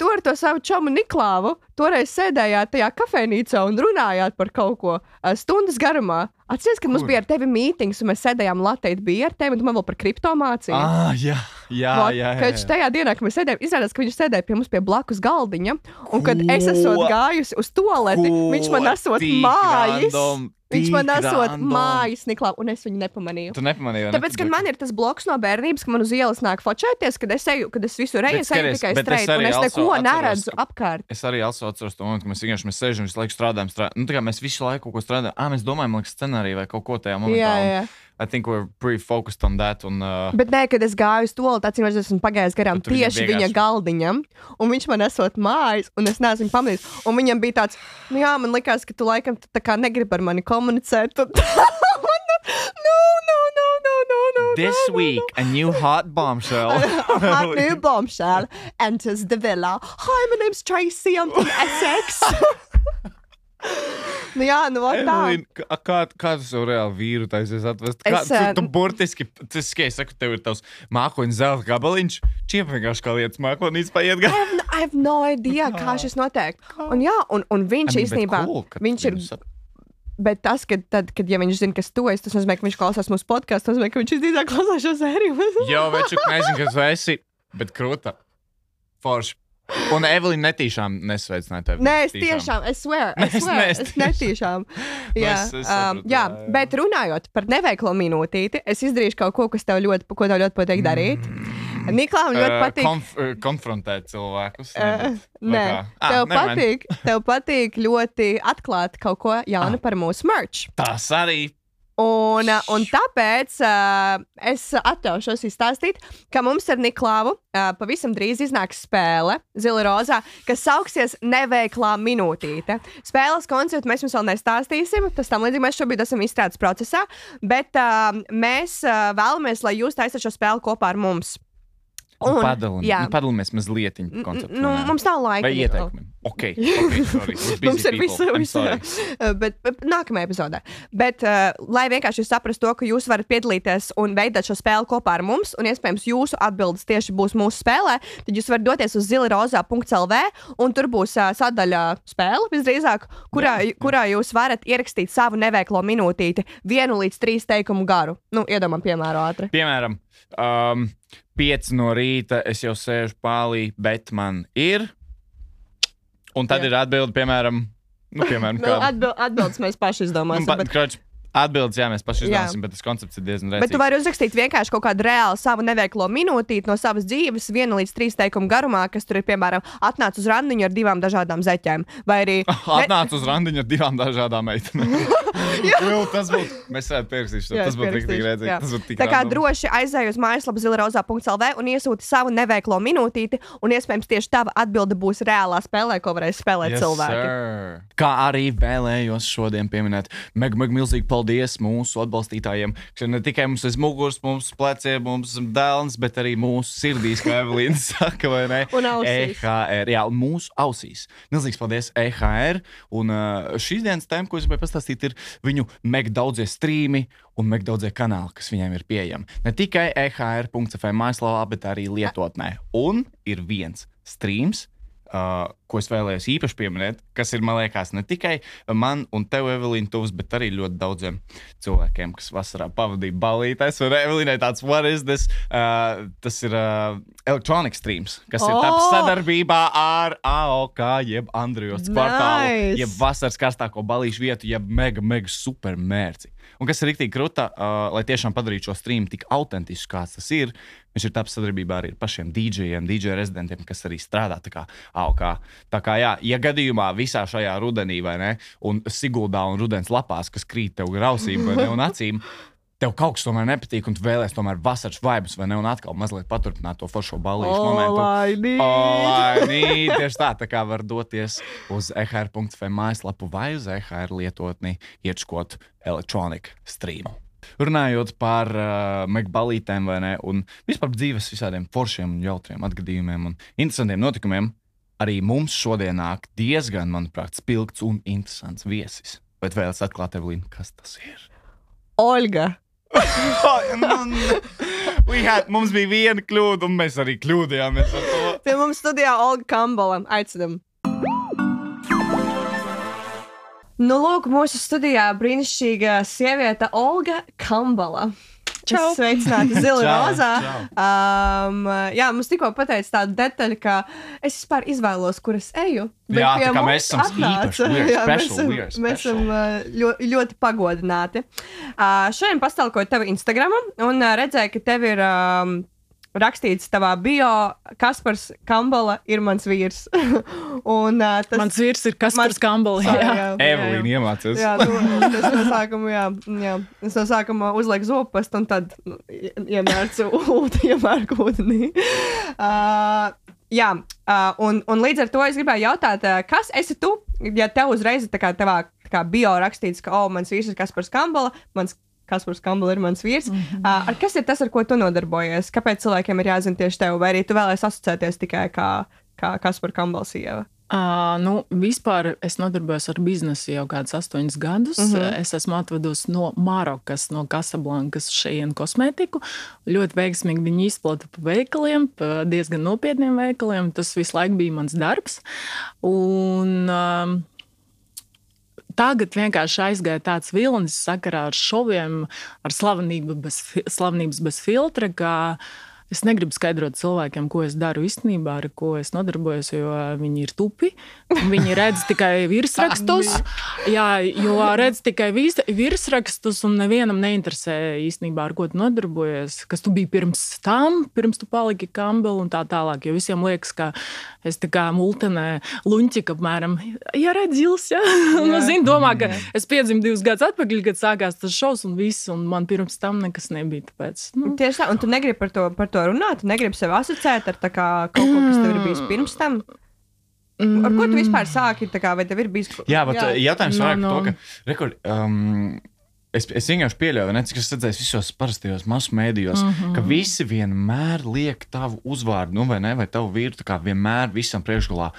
tu ar to savu čomu Niklāvu toreiz sēdējāt tajā kafejnīcā un runājāt par kaut ko uh, stundas garumā. Atceries, kad mums bija ar tevi mītings, un mēs sēdējām Latvijā, bija ar tevi, un tu man vēl par kripto mācīji. Ah, jā, jā, Vot, jā. jā, jā. tajā dienā, kad mēs sēdējām, izrādās, ka viņš sēdēja pie mums pie blakus galdiņa. Un kad es esmu Ko? gājusi uz toleti, viņš man Ko? esot mājas. random, Viņš man esot mājas, Niklā, un es viņu nepamanīju. Tu nepamanīji. Tāpēc, kad man ir tas bloks no bērnības, ka man uz ielas nāk fočēties, kad es eju, kad es visur eju, es eju tikai bet streit, un es neko atceros, neredzu ka- apkārt. Es arī atceros to momentu, kad mēs vienkārši mēs sēžam, visu laiku strādājam. strādājam. Nu, tā kā mēs visu laiku kaut ko strādājam. Ah, mēs domājam, liekas, scenāriju vai kaut ko tajā momentā. Jā, jā. I think we're pretty focused on that. Un, uh, Bet nē, kad es gāju uz to, tad es esmu pagājis garām tieši viņa galdiņam, un viņš man esot mājās, un es neesmu pamanījis. Un viņam bija tāds, nu jā, man likās, ka tu laikam tā kā negribi ar mani komunicēt. No, no, no, no, no, no. this no, no, week, a new hot bombshell. A hot new bombshell enters the villa. Hi, my name's Tracy. I'm from Essex. nu, jā, nu, tā. Evelīna, kā, kā, savu reāli vīru taisies atvest? Kā, Es, tu, eh, tu burtiski, tas skai, saku, tev ir tavs mākoņu zelta gabaliņš, čiem vienkārši kā lietas mākonīs paiet I no, I have no idea, kā šis notiek. Un, jā, un, un viņš īstenībā, viņš ir Bet tas, ka tad, kad ja viņš zina, kas tu esi, tas nozīmē, ka viņš klausās mūsu podkāstu. Tas nozīmē, ka viņš visdrīzāk klausās šo sēriju. Jā, veču, nezinu, kas tu esi, bet krūta. Forši. Un Evelīna netīšām nesveicināja tevi. Nē, es tiešām, es swear, es, Es swear, es, es es netīšām. Jā, es- es um, sapratu, jā, jā, jā. bet runājot par neveiklo minūtīti, es izdarīšu kaut ko, kas tev ļoti, ko tev ļoti patīk darīt. Niklām ļoti patīk. Konf, uh, konfrontēt cilvēkus. Uh, Vai nē? Ah, tev, nevermind. patīk, tev patīk ļoti atklāt kaut ko jaunu Ah. par mūsu merch. Tas arī. Un, un tāpēc uh, es atļaušos izstāstīt, ka mums ar Niklāvu uh, pavisam drīz iznāks spēle Zila Rozā, kas sauksies Neveiklā minūtīte. Spēles konceptu mēs jums vēl nestāstīsim, tas tam līdzīgi mēs šobrīd esam izstrādes procesā, bet uh, mēs uh, vēlamies, lai jūs taisat šo spēli kopā ar mums. Un, Un- padalin, jā. nu, padalīsimies mazliet N- konceptu. Nu, mums nav laika. Vai ieteikumi? Ok, ok, sorry. Mums ir visu, visu. Uh, bet, bet nākamajā epizodē. Bet, uh, lai vienkārši jūs saprastu to, ka jūs varat piedalīties un veidot šo spēli kopā ar mums, un iespējams jūsu atbildes tieši būs mūsu spēlē, tad jūs varat doties uz zilirozā.lv, un tur būs uh, sadaļa spēle visdrīzāk, kurā, Jā, jā. kurā jūs varat ierakstīt savu neveiklo minūtīti, vienu līdz trīs teikumu garu. Nu, iedomājam, piemēram, ātri. Piemēram, um, 5 no rīta es jau sēžu pālī, bet man ir. Un tad Jā. ir atbilde, piemēram, nu, piemēram Nu, kāda. atbild, atbildes mēs paši Nu, izdomāsim. pa- bet... kroč, Atbildes, jā, mēs paši Jā. izdomāsim, bet tas koncepts ir diezgan Bet tu vari uzrakstīt vienkārši kaut kādu reālu savu neveiklo minūtīti no savas dzīves, viena līdz trīs teikumu garumā, kas tur ir, piemēram, atnācis uz randiņu ar divām dažādām zeķēm. Vai arī Atnāca uz randiņu ar divām dažādām meitenēm. Jā, tas būtu. Mēs varētu pierakstīt šo. Jā, Tas būtu tik redzīgi. jā. Tas būtu tik Tā kā random. droši aizēj uz mājaslapu zilarozā.lv un iesūti savu neveiklo minūtīti, un iespējams tieši tava atbilde būs reālā spēlē, ko varēs spēlēt Yes, cilvēki. sir. Kā arī vēlējos šodien pieminēt, meg, meg, milzīgi paldies mūsu atbalstītājiem, kas ne tikai mums aiz muguras, mums pleciem, mums dēls, bet arī mūsu sirdīs, kā Evelīna saka, vai ne? Un ausīs. EHR, jā, un mūsu ausīs. Milzīgs paldies EHR. Un uh, šīs dienas tēma, ko es gribēju pastāstīt, ir viņu meg daudzie strīmi un meg daudzie kanāli, kas viņiem ir pieejami. Ne tikai E EHR.CF mājaslapā, bet arī lietotnē. Un ir viens streams. Uh, ko es vēlējos īpaši pieminēt, kas ir, man liekas, ne tikai man un tev, Evelīna, tuvs, bet arī ļoti daudziem cilvēkiem, kas vasarā pavadīja balītēs. Un Evelīnai tāds, what is this? Uh, tas ir uh, elektronisks streams, kas ir taps Oh! sadarbībā ar AOK, jeb kvartālu, Nice! jeb vasaras karstāko balīšu vietu, jeb mega, mega super mērci. Un kas ir rīktīgi krūta, uh, lai tiešām padarītu šo streamu tik autentisku, kāds tas ir, Viņš ir tapis sadarbībā arī ar pašiem DJiem, DJ rezidentiem, kas arī strādā tā kā augā. Tā kā, jā, ja gadījumā visā šajā rudenī, vai ne, un Siguldā un rudens lapās, kas krīt tev grausīm vai ne, un acīm, tev kaut kas tomēr nepatīk, un tu vēlēsies tomēr vasaras vibes, vai ne, un atkal mazliet paturpināt to foršo balīšu momentu. Olaini! Olaini, tieši tā, tā kā var doties uz E ehr.f mājaslapu vai uz ehr lietotni iečkot elektroniku streamu. Runājot par uh, megbalītēm, vai ne, un vispār dzīves visādiem foršiem, un jautriem atgadījumiem un interesantiem notikumiem, arī mums šodien nāk diezgan, manuprāt, spilgts un interesants viesis. Bet vēlas atklāt, Evelīna, kas tas ir? Olga! We had, mums bija viena kļūda, un mēs arī kļūdījāmies ar to. Pie mums studijā Olga Kambala. Aicinam! Nu, lūk, mūsu studijā brīnišķīga sieviete Olga Kambala. Čau. Sveicināti Zila Čau, Rozā. Um, jā, mums tikko pateica tādu detaļu, ka es vispār izvēlos, kur es eju. bet Jā, tā kā mums mēs esam Jā, mēs Mēs esam uh, ļoti, ļoti pagodināti. Uh, šodien pastāvoju tev Instagram un uh, redzēju, ka tev ir. Um, Rakstīts tavā bio, Kaspars Kambala ir mans vīrs. un, uh, tas Mans vīrs ir Kaspars Mans- Kambals. Jā, Jā. jā, jā. Evelīna iemācījās. Jā, nu, tas no sākuma, jā, jā. Es no sākuma uzlieku zopastu un tad ie- iemērcu ūdeni, iemērku ūdenī. Uh, jā, uh, un, un līdz ar to es gribēju jautāt, uh, kas esi tu? Ja tev uzreiz tā kā tavā tā kā bio rakstīts, ka, oh, mans vīrs ir Kaspars Kambala, mans Kaspars Kambala ir mans vīrs. Mm -hmm. uh, ar kas ir tas, ar ko tu nodarbojies? Kāpēc cilvēkiem ir jāzina tieši tev, vai arī tu vēlēsies asociēties tikai kā, kā Kaspars Kambala sieva? Uh, nu, vispār es nodarbojos ar biznesu jau kādus astoņus gadus. Uh Mhm. -huh. Es esmu atvedusi no Marokas, no Casablankas šeit kosmētiku. Ļoti veiksmīgi viņi izplata pa veikaliem, pa diezgan nopietniem veikaliem. Tas visu laiku bija mans darbs. Un, um, Tagad vienkārši aizgāja tāds vilnis sakarā ar šoviem, ar slavenību bez, slavenības bez filtra, ka es negribu skaidrot cilvēkiem, ko es daru īstenībā, ar ko es nodarbojos, jo viņi ir tupi. Viņi redz tikai virsrakstus. Jā, jo redz tikai virsrakstus, un nevienam neinteresē īstenībā, ar ko tu nodarbojies, kas tu biji pirms tam, pirms tu paliki kambeli un tā tālāk. Jo visiem liekas, ka es tā kā multenē luņķika apmēram, ja redz zils, ja. Un, zini, domā, ka es piedzimu divus gadus atpakaļ, kad sākās tas šovs un viss, un man pirms tam nekas nebija. Tāpēc, nu, Tieši tā, un tu negribi par to, par to runāt, tu negribi sevi asociēt ar tā kā, kaut ko, kas tev ir bijis pirms tam. Ar ko tu vispār sāki? Kā, vai tev ir bijis kaut Jā, bet jā. jautājums No, vairāk no. no. to, ka rekord, um, es, es vienkārši pieļauju, ne, cik es redzēju visos parastajos masu mēdījos, mm -hmm. ka visi vienmēr liek tavu uzvārdu, nu, vai ne, vai tavu vīru, tā kā vienmēr visam priekšgalā.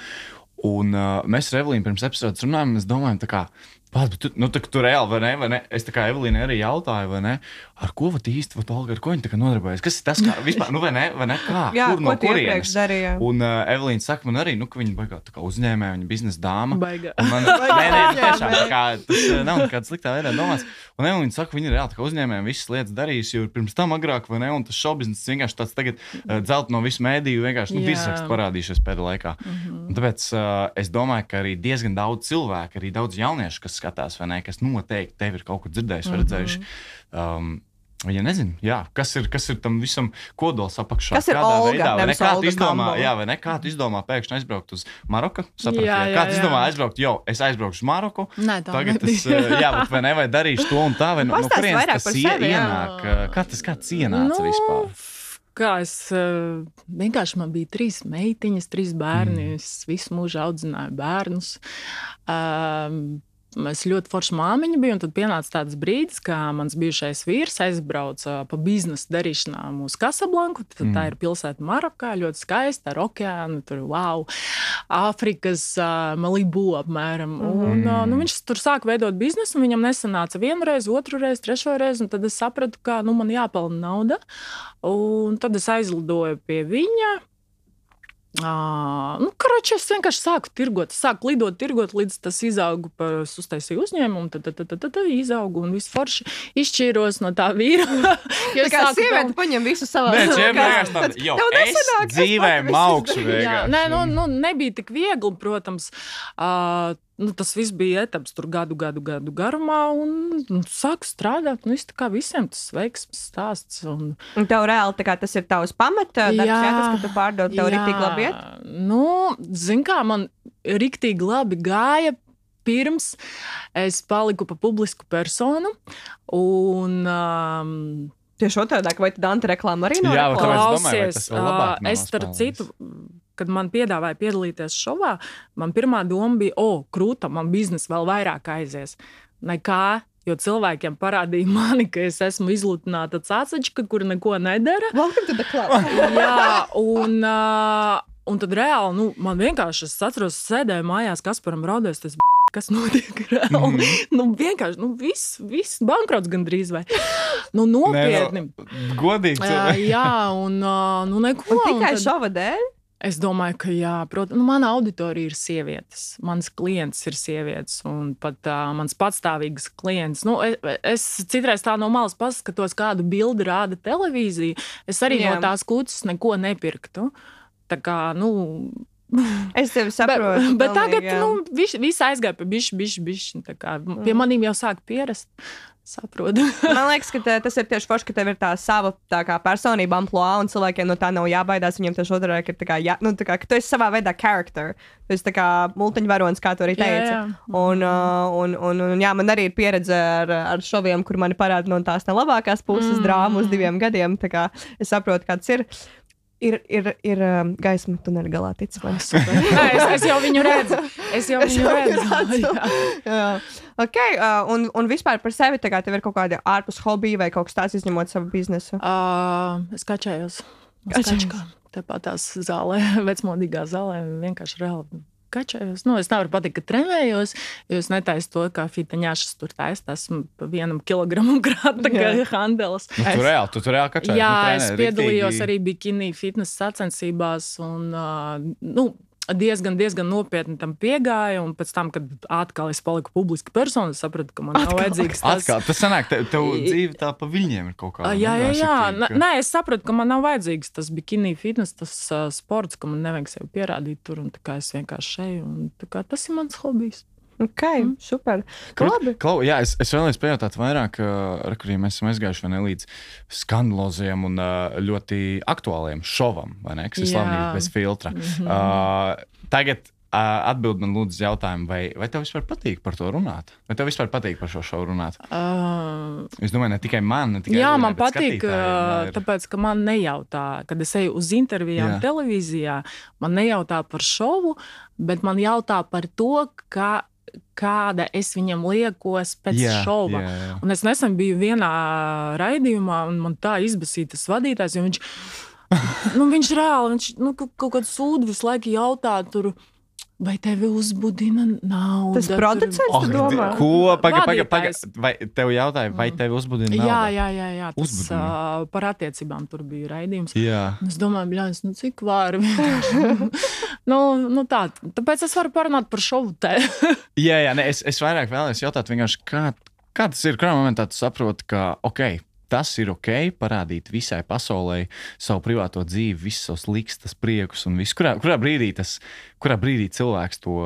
Un uh, mēs ar Evelīnu pirms epizodes runājām, un es domāju, tā kā. Pats, bet tu, nu, tā, kā tu reāli, vai ne, vai ne? Es tā kā Evelīna arī jautāju, vai ne? Ar ko vat īsti, vat, Olga, ar ko viņa nodarbojas? Kas ir tas, kā vispār, nu, vai ne, vai ne? Kā? Jā, Kur no kurienes? darīji? Un uh, Evelīna saka man arī, nu, ka viņa baigā tā kā uzņēmēja, viņa biznesa dāma. Baigā. Man, nē, nē, Jā, tiešām, kā, tas uh, nav nekāds sliktā veidā domāts. Un Evelīna saka, viņa ir reāli tā kā uzņēmēja visas lietas darījusi, jo pirms tam agrāk, vai ne? Un tas šobrīd vienkārši tāds tagad uh, dzelt no visu mēdīju, vienkārši nu, Jā. biznesraksts parādījušies pēdējā laikā. Mm -hmm. Un tāpēc uh, es domāju, ka arī diezgan daudz cilvēku, arī daudz jauniešu, kas skatās, vai ne, kas noteikti tevi ir kaut kur dzirdējuši vai redzējuši. Um, Viņa nezina, jā, kas, ir, kas ir tam visam kodols apakšā. Kas ir Olga, veidā, Kā tu izdomā, Kambala? jā, vai ne? Kā tu izdomā pēkšņi aizbraukt uz Maroku? Sapratu, Jā, jā, jā, kā tu izdomā aizbraukt? Jo, es aizbraukšu uz Maroku. Nē, tā Tagad nebija. es, uh, jā, bet vai ne, vai darīšu to un tā, vai no, no kurienes tas sevi, ienāk? uh, Kā tas kāds ienāca Nu, vispār? Kā es uh, vienkārši man bija trīs meitiņas, trīs bērni. Mm. Es visu mūžu audzināju bērnus. Um, Es ļoti forša māmiņa biju, un tad pienāca tāds brīdis, kad mans bijušais vīrs aizbrauca pa biznesa darīšanām uz Casablanku. Tad mm. Tā ir pilsēta Marokā, ļoti skaista ar okeānu, tur wow, Āfrikas uh, Malibu apmēram. Un, uh, nu, viņš tur sāka veidot biznesu, un viņam nesanāca vienu reizi, otru reizi, trešo reizi, un tad es sapratu, ka nu, man jāpelna nauda. Un tad es aizlidoju pie viņa. Uh, nu, Karoči, es vienkārši sāku tirgot, sāku lidot, tirgot, līdz tas izauga par es uztaisīju uzņēmumu, tad, tad, tad, tad, tad izauga un viss forši izšķīros no tā vīra. Tā kā sieviete peln- paņem visu savā Nē, čiem rokās. vienkārši Tad es nesanāk, es dzīvē maukšu. Jā, nē, nu, nu, nebija tik viegli, protams. Uh, nu, tas viss bija etaps tur gadu, gadu, gadu garumā, un nu, sāku strādāt. Nu, viss tā kā visiem tas veiksmes stāsts. Un, Un tev reāli tā kā tas ir tavs pamata darbs, jā, Jā, tas, ka tu pārdod, tev jā, rītīgi labi iet. Nu, zin kā, man rīktīgi labi gāja. Pirms es paliku par publisku personu, un um, Tieši otrādi, vai Dante reklāmu arī no Jā, domāju, vai Klausies, tas vēl labāk es starp citu, kad man piedāvāja piedalīties šovā, man pirmā doma bija, o, krūta, man biznesa vēl vairāk aizies. Nekā, jo cilvēkiem parādīja mani, ka es esmu izlutināta cācačka, kur neko nedara. Jā, un, uh, un tad reāli, nu, man vienkārši, es atceros, sēdēju mājās, kas param raudēs, tas kas notiek reāli. Mm. Nu, vienkārši, nu, viss, viss bankrots gandrīz vai. Nu, nopietni. Nē, nu, godīgi. Jā, cilvēki. jā, un uh, nu, neko. Un un tikai tad- šova dēļ? Es domāju, ka jā, protams, nu, mana auditorija ir sievietes. Mans klients ir sievietes, un pat uh, mans patstāvīgs klients. Nu, es, es citreiz tā no malas paskatos, kādu bildi rāda televīzija. Es arī jā. No tās kūtas neko nepirktu. Tā kā, nu, Es tevi saprotu. bet, bet tagad jā. nu, viss, viss aizgāja pa bišķi, bišķi, bišķi. Pie maniem jau sāk pierast. Saprotu. Man liekas, ka te, tas ir tieši forši, ka tev ir tā sava tā kā, personība, amplitūda, un cilvēkiem no tā nav jābaidās. Viņiem tas otrādi ir tā kā, jā, nu, tā kā, ka tu esi savā veidā charakter. Tu esi kā multiņvaronis, kā tu arī Jā, teici. jā. Un, uh, un, un, un, jā, man arī ir pieredze ar, ar šoviem, kur man parāda no tās nelabākās puses mm. drāmu uz diviem gadiem. Es saprotu, kāds ir. Ir, ir, ir um, gaisma tuneļa galā, tic man. Nē, es, es jau viņu redzu. Es jau Es viņu jau viņu redzu. redzu. Jā. Jā, ok. Uh, un, un vispār par sevi tā kā tev ir kaut kāda ārpus hobija vai kaut kas tāds, izņemot savu biznesu. Uh, es. Kačējos. Kačējos. Tāpat tās zālē, vecmodīgā zālē, vienkārši reāli kačējos. Nu, es nevaru pateikt, ka trenējos, jo es netaisu to, kā fitaņāšas tur taisa. Pa vienam kilogramam krāta, kā Jā. handelis. Nu, tu reāli, tu tur reāli kačāji. Jā, nu, es trenē piedalījos riktīgi. arī bikini fitnesa sacensībās. Un, uh, nu, diezgan, diezgan nopietni tam piegāja. Un pēc tam, kad atkal es paliku publiska persona, sapratu, ka man nav Atkal? vajadzīgs tas. Atkal, tas sanāk, tev, tev dzīve tā pa viļņiem ir kaut kāda. Ā, Jā, jā, jā. negrāsītīga, Nē, es saprotu, ka man nav vajadzīgs tas bikini fitness, tas uh, sports, ka man nevajag sevi pierādīt tur. un tā kā Es vienkārši šeit, un tā kā tas ir mans hobijs. Ok, super. Klau, Labi. Klau, jā, es, es vēlējos pajautāt vairāk, uh, ar kuriem mēs esam aizgājuši līdz skandaloziem un uh, ļoti aktuāliem šovam, vai ne? Kas ir Jā. slavnība bez filtra. Mm -hmm. uh, tagad atbild man lūdzu jautājumu, vai, vai tev vispār patīk par to runāt? Vai tev vispār patīk par šo šovu runāt? Uh, Es domāju, ne tikai man, ne tikai Jā, Edvinai, man patīk, ir- tāpēc, ka man nejautā, kad es eju uz intervijām, Jā. televīzijā, man nejautā par šovu, bet man jautā par to, kā, kāda es viņam liekos pēc Jā, šova. jā, jā. Un es nesen biju vienā raidījumā, un man tā izbasīja tas vadītājs, viņš, nu, viņš reāli, viņš nu, kaut, kaut kādu sūdu visu laiku jautā tur. Vai tevi uzbudina nauda? Tas producents, Oh, tu domā? ko? Pagaid, pagaid, pagaid. Vadītājs. Vai tev jautāja, vai tevi uzbudina? Jā, nauda? jā, jā, jā. Tas Uzbudina. uh, par attiecībām tur bija raidījums. jā. Es domāju, bļāvis, nu cik vāri. nu, nu tā, tāpēc es varu parunāt par šovu te. Jā, jā ne, es, es vairāk vēlējos jautāt, vienkārši, kā, kā tas ir. Kurā momentā tu saproti, ka ok, tas ir ok, parādīt visai pasaulē savu privāto dzīvi, visus savus likstas, priekus un visu. Kurā, kurā, brīdī tas, kurā brīdī cilvēks to.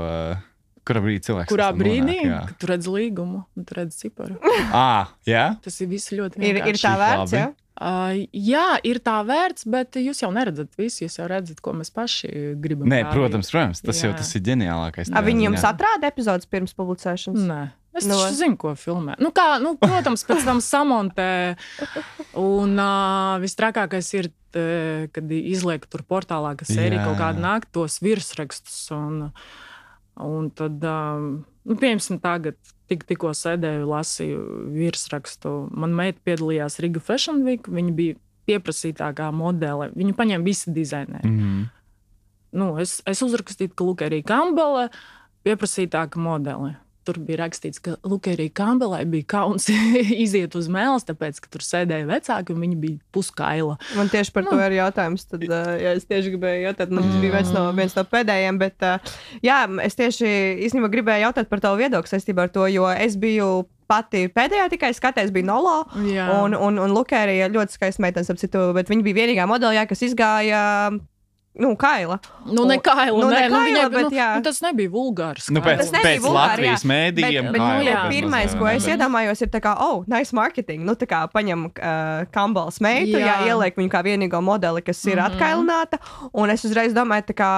Kurā brīdī cilvēks Kurā brīdī? Nonāk, tu redz līgumu, un tu redz ciparu. à, jā? Tas ir viss ļoti Ir, ir vienkārši. tā vērts, jā? Uh, jā, ir tā vērts, bet jūs jau neredzat visu. Jūs jau redzat, ko mēs paši gribam. Nē, protams, protams, tas jā. jau tas ir ģeniālākais. A, tajā viņi jums atrāda epizodes pirms publicēšanas? Nē. Es Nu, nu, vai? zinu, ko filmē. Nu, kā, nu, protams, pēc tam samontē. Un uh, visstrakākais ir, t, kad izliek tur portālā, ka sērija kaut kāda nāk, tos virsrakstus. Un, un tad, um, nu, piemēram, tagad tik, tikko sēdēju, lasīju virsrakstu. Man meita piedalījās Riga Fashion Week. Viņa bija pieprasītākā modele. Viņu paņēma visi dizaineri. Mhm. Nu, es, es uzrakstīju, ka Lukerija Kambele pieprasītāka modele. Tur bija rakstīts, ka Lukerija Kambelai bija kauns iziet uz mēles, tāpēc, ka tur sēdēja vecāki un viņi bija puskaila. Man tieši par to ir jautājums. Tad, uh, jā, es tieši gribēju jautāt, man tas bija viens no, viens no pēdējiem. Bet, uh, jā, es tieši īstenībā gribēju jautāt par tavu viedokli saistībā ar to, jo es biju pati pēdējā tikai skatījās, bija Nolo. Jā. Un, un, un Lukērija ļoti skaista meitene, ap citu, bet viņa bija vienīgā modeļā, kas izgāja. Nu, kaila. Nu, ne kaila, nu, ne nē, nu, kaila, viņai, bet nu, jā. nu, tas nebija vulgārs. Nu, pēc, Tas nebija pēc vulgāri, Latvijas jā. mēdījiem. Bet, bet, nu, jau jā, bez pirmais, ko es ne? iedomājos, ir tā kā, oh, nice marketing. Nu, tā kā paņem uh, kambals meitu, jā. jā, Jā. ieliek viņu kā vienīgo modeli, kas ir mm. -hmm. atkailināta. Un es uzreiz domāju, tā kā,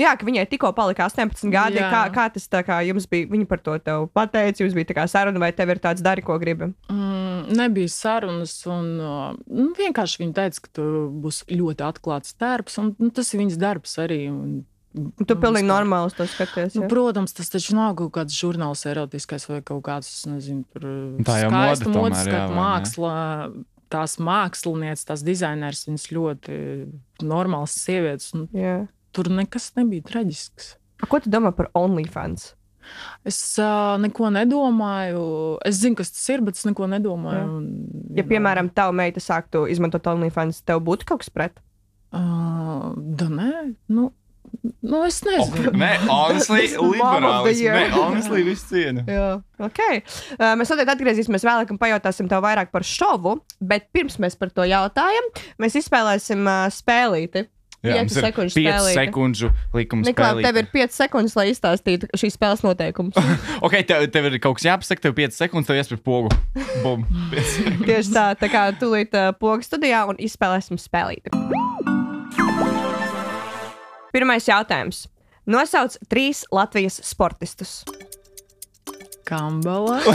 jā, ka viņai tikko palika 18 gadi. Jā. Kā, kā tas tā kā jums bija? Viņa par to tev pateica, jums bija tā kā saruna, vai tev ir tāds dari, ko gribi. Mm, nebija sarunas, un uh, nu, vienkārši viņa teica, ka tur būs ļoti atklāts darbs, un nu, tas ir viņas darbs arī. Un, Tu pilnīgi normāli to skaties. Nu, jā? protams, tas taču nav kaut kāds žurnāls erotiskais vai kaut kāds, nezinu, tur Tā jau mode skaistu tomēr, modes, ne? māksla. Tās mākslinieces, tās dizainers, viņas ļoti normāls sievietes. un Jā. Tur nekas nebija traģisks. A, Ko tu domā par OnlyFans? Es uh, neko nedomāju. Es zinu, kas tas ir, bet es neko nedomāju. Jā. un, Ja, piemēram, tava meita sāktu izmantot OnlyFans, tev būtu kaut kas pret? Uh, da, nē, nu, nu es Oh, nezinu. Nē, honestly, liberālis. Nē, honestly, visu cienu. Jā, ok. Uh, mēs noteikti atgriezīsimies vēlāk un pajautāsim tev vairāk par šovu, bet pirms mēs par to jautājam, mēs izspēlēsim uh, spēlīti. Jā, Piecu mums ir sekundžu 5 spēlīte. sekundžu likums. Niklā, tev ir 5 sekundes, lai izstāstītu šīs spēles noteikumus. Ok, tev, tev ir kaut kas jāpasaka, tev 5 sekundes, tev jāspēj pogu. Bum. Tieši tā, tā kā tūlīt uh, pogas studijā un izspēlēsim spēlīti. Pirmais jautājums. Nosauc trīs Latvijas sportistus. Kambala.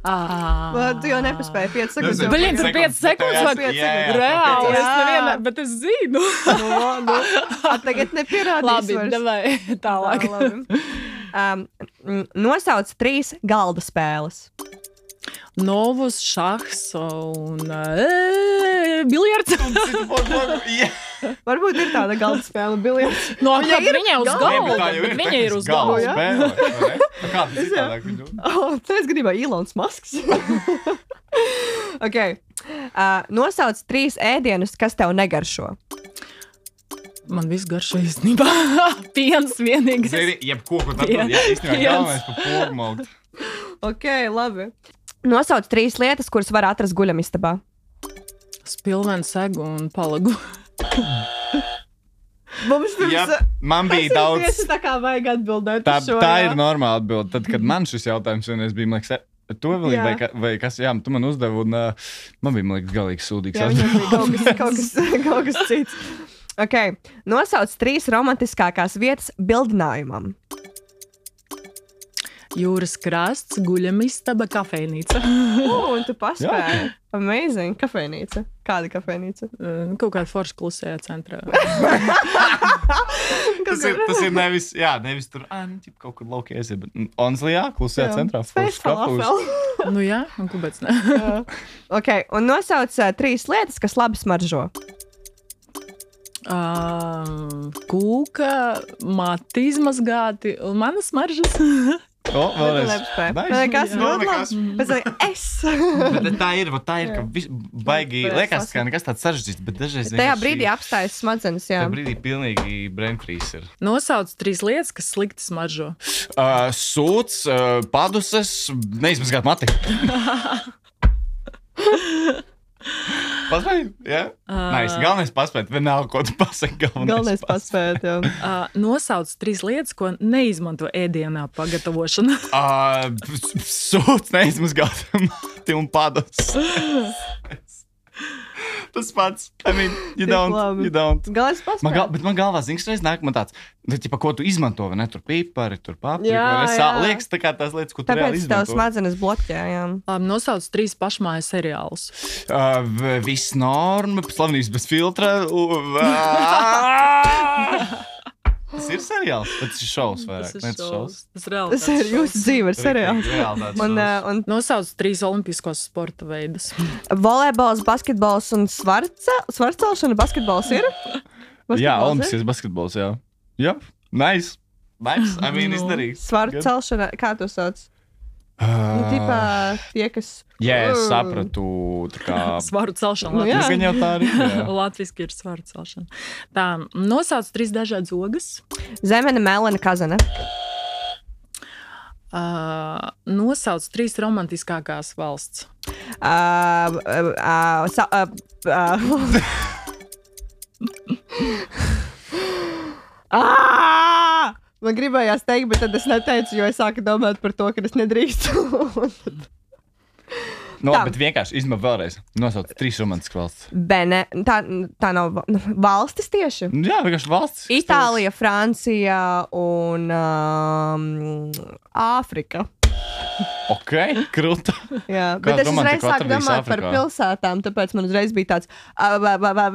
Ah. Tu jau nepaspēji 5 sekundes. jau Blin, tur pagāja? 5 sekundes vai pieci Jā, jā, sekundes. Reāli, es Jā. nevienā, bet es zinu. Nu, nu, a, tagad nepierādīs. Labi, davai tālāk. Tā, labi. Um, nosauc trīs galda spēles. Novus, šahs un uh, biljards. Varbūt ir tāda galda spēle, biljards. No, Viņa viņa ir ir viņa uz galda. galda. tā jau ir. Viņa ir uz galda galda. spēle. Kā tas ir tādāk? viņu? Oh, tas gadījumā Ilons Masks. okay. uh, nosauc trīs ēdienus, kas tev negaršo. Man viss garšo īstenībā. Piens vienīgais. Zini, jebko, ko jā, īstenībā galvenais par maukt. Ok, labi. Nosauc trīs lietas, kuras var atrast guļamistabā. Spilvens, segu un palagu. Mums Jā, man bija daudz. Tieši tā kā vajag atbildēt. Tā, šo, tā jā. ir normāla atbilde. Tad, kad man šis jautājums vienreiz bija, man liekas, e, to vēl Jā. vai, vai kas, jā, tu man uzdevi, un uh, man bija, man liekas, galīgi sūdīgs. Jā, bija kaut kas, kaut kas, kaut kas cits. Okay. Nosauc trīs romantiskākās vietas bildinājumam. Jūras krasts, guļamistaba, kafejnīca. Oh, un tu paspēji. Amazing. Kafejnīca. Kāda kafejnīca? Uh, Kaut kāda forša klusējā centrā. Tas ir, tas ir nevis, jā, nevis tur, ah, nu, ķip, kaut kur laukies, bet mm, honestly, jā, centrā. Space falafel. nu jā, un kāpēc ne? Ok, un nosauc uh, trīs lietas, kas labi smaržo. Uh, kūka, mati izmazgāti un manas maržas. O, vēlreiz. Nekas ļoti labi. Pēc tam es. Bet tā ir, vot tā ir, ka vis, baigi, liekas, ka nekas tāds sarežģīts, bet dažreiz Tajā brīdī apstājas smadzenes. Jā. Tajā brīdī pilnīgi brainfreeze ir. Nosauc trīs lietas, kas slikti smaržo. Uh, sūds, uh, paduses, neizmazgāt mati. Paspēj, jā? Uh, es galvenais paspēt, vienalga, ko tu pasaki. Galvenais, Galvenais paspēt. jā. Uh, nosauc trīs lietas, ko neizmanto ēdienā pagatavošanā. Uh, sūds, neizmazgāt mati un padus. Tas pats. I mean, you don't, labi. you don't. Galvenais Man, paspēt. gal, bet man galvā zināms, reizes nāk man tāds, nu, ķipa, ko tu izmanto, vai ne? Tur pipari, tur paprika. Jā, jā. Liekas, tā kā tās lietas, ko tu Tāpēc reāli tev izmanto. smadzenes bloķē. Jā. Labi, nosauc trīs pašmājas seriālus. Uh, viss norma, slavnības bez filtra. u- Tas ir seriāls, bet tas ir šovs vairāk. Tas ne, ir Tas šovs. šovs. Tas reāli Tas ir jūsu dzīve, ir seriāls. Šovs. uh, un Nosauc trīs olimpiskos sporta veidus. volejbols, basketbols un svarce- svarcelšana. Basketbols ir? Jā, Basketbols ir? olimpiskais basketbols, jā. Jā, nice. Nice. I mean, Nu. izdarīts. Svaru celšana, kā to sauc? Nu, tipā, tie, kas. Jā, es sapratu. Kā... svaru celšana. Nu, jā, Latvijas... jau tā ir. Latvijas ir svaru celšana. Tā, nosauc trīs dažādas ogas. Zemene, melna, kazana. Uh, nosauc trīs romantiskākās valsts. Uh, uh, uh, sa, uh, uh. ah! Man gribējās teikt, bet tad es neteicu, jo es sāku domāt par to, ka es nedrīkstu. No, Tā. bet vienkārši izmanto vēlreiz. Nosauc trīs romantiskas valsts. Bene, tā, tā nav nu, valstis tieši. Nu, Jā, vienkārši valsts. Itālija, Francija un um, Āfrika. Ok, krūta. Jā, Kādu bet es uzreiz sāku domāt par Āfrikā? pilsētām, tāpēc man uzreiz bija tāds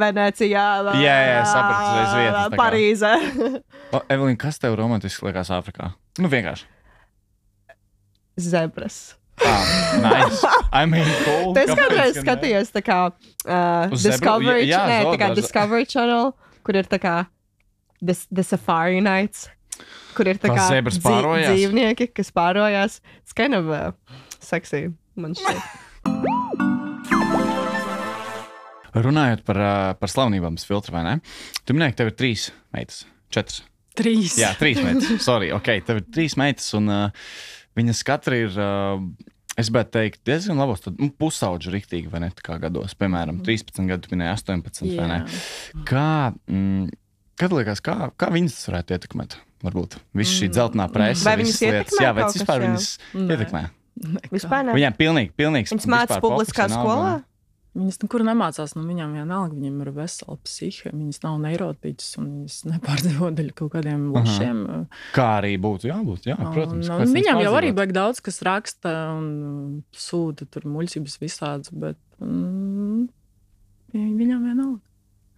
Venecijā, Jā, jā, sapratu, uzreiz vietas tā kā. Parīzē. O, Evelīna, kas tev romantiski liekas Āfrikā? Nu, vienkārši. Zebras. Ah, nice. I mean, cool. Es Kāpēc kādreiz gan ne? skatījos tā kā uh, Uz zebru? Discovery, Jā, jā, nē, tā kā zoologos. Discovery Channel, kur ir tā kā The, the Safari Nights, kur ir tā Kā kā zebras pārojās? dzīvnieki, kas pārojās. It's kind of uh, sexy, man šķiet. Runājot par, ā, par slavenībām, tas filtrs vai ne? Tu minēji, ka tev ir trīs meitas, četras. Trīs. Jā, trīs meitas. Sorry, ok, tev ir trīs meitas, un uh, viņas katra ir. Uh, Es gribētu teikt, diezgan labos, tad nu, pusauģi rīktīgi, vai ne? Kā gados, piemēram, 13 gadu, tu minēji 18, vai ne? Kā, mm, kad liekas, kā, kā viņas varētu ietekmēt? Varbūt visu šī dzeltenā presa. Vai visas viņas lietas. ietekmē Jā, vai kaut tas vispār kas, jā? viņas Nē. ietekmē? Vispār ne. Viņām pilnīgi, pilnīgi. Viņas mācās publiskā skolā. Viņas nekur nemācās. Nu, viņam vienalga, viņam ir vesela psihe. Viņas nav neirotītas un viņas nepārdzīvo daļu kaut kādiem lošiem. Kā arī būtu jābūt, jā, protams. Un, kāpēc un viņam jau nepārdzīvot? arī baig daudz, kas raksta un uh, sūta tur muļķības visādas, bet mm, vi- viņam vienalga.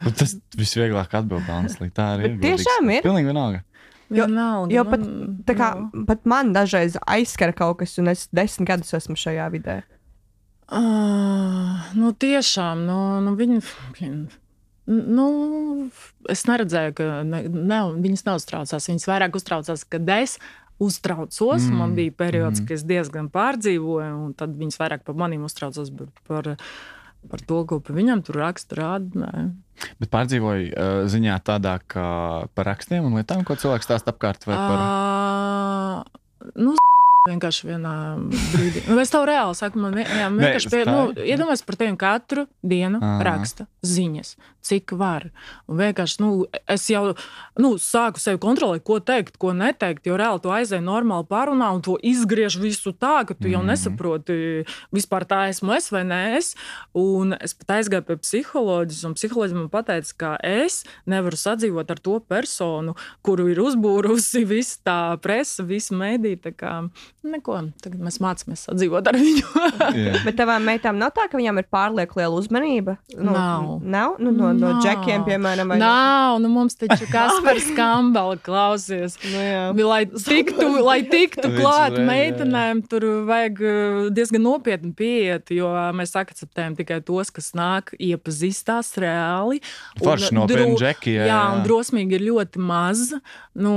Nu, Tas visvieglāk atbild, honestly. Tā arī ir. Bet tiešām godīgi. ir. Pilnīgi vienalga. Jo- Vienalga, Jo pat, man- tā kā, pat man dažreiz aizskara kaut kas, un es desmit gadus esmu šajā vidē. Ah, nu, tiešām, nu, nu, viņi. Nu, es neredzēju, ka ne, ne, viņas neuztraucās. Viņas vairāk uztraucās, kad es uztraucos. Mm. Man bija periods, mm. kad es diezgan pārdzīvoju, un tad viņas vairāk par maniem uztraucās. bet Par, par to, ko pa viņam tur raksta, nē. Bet pārdzīvoju uh, ziņā tādā, ka par rakstiem un lietām, ko cilvēks stāsta apkārt vai par. Uh, nu, vienkārši vienā brīdī. Nu, es tev reāli saku, man jā, vienkārši pie, nu, iedomājos par tevi katru dienu Ā. raksta ziņas, cik var. Un vienkārši, nu, es jau nu, sāku sevi kontrolēt, ko teikt, ko neteikt, jo reāli tu aizēji normāli pārunā un to izgriež visu tā, ka tu jau Mhm. nesaproti, vispār tā esmu es vai nē es. Un es pat aizgāju pie psiholoģijas, un psiholoģija man teica, ka es nevaru sadzīvot ar to personu, kuru ir uzbūrusi visa tā presa, visa mēdī. Neko, tagad mēs mācāmies sadzīvot ar viņu. Bet tavām meitām nav tā, ka viņām ir pārlieku liela uzmanība. Nu, Nav. Nav? Nu, no, no Nav. džekiem, piemēram. vai- Nav, nu mums taču Kaspars Kambala klausies. Nu, jā. Lai tiktu, lai tiktu klāt meitenēm, tur vajag uh, diezgan nopietni pieiet, jo mēs akceptējam tikai tos, kas nāk iepazīstās reāli. Un Forši nopietni džeki, jā, Jā, jā. un drosmīgi ir ļoti maz. Nu,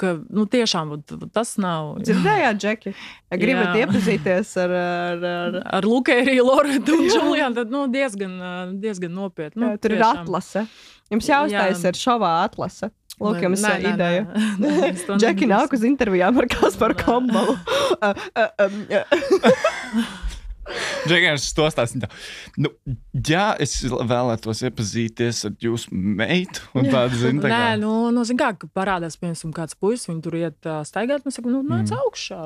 ka, nu, tiešām tas nav. Dzirdējāt, Džeki? Ja gribat Jā. iepazīties ar. ar, ar... Ar Lukēriju, Loretu un Julianu tad nu, diezgan, diezgan nopietni. Nu, Jā, tur ir tiešām. atlase. Jums jāuztais Jā. ir šovā atlase. Lūk, jums ir ideja. Džeki nāk uz intervijām ar Kasparu Kambalu. Džekars to stāsta. Nu, jā, es vēlētos iepazīties ar jūsu meitu. un Tādu, zin, tā Nē, kā- nu, nu zin kā, parādās, piemēram, kāds puisis, viņš tur iet uh, staigāt. Mēs sakām, nu, nāc mm. augšā,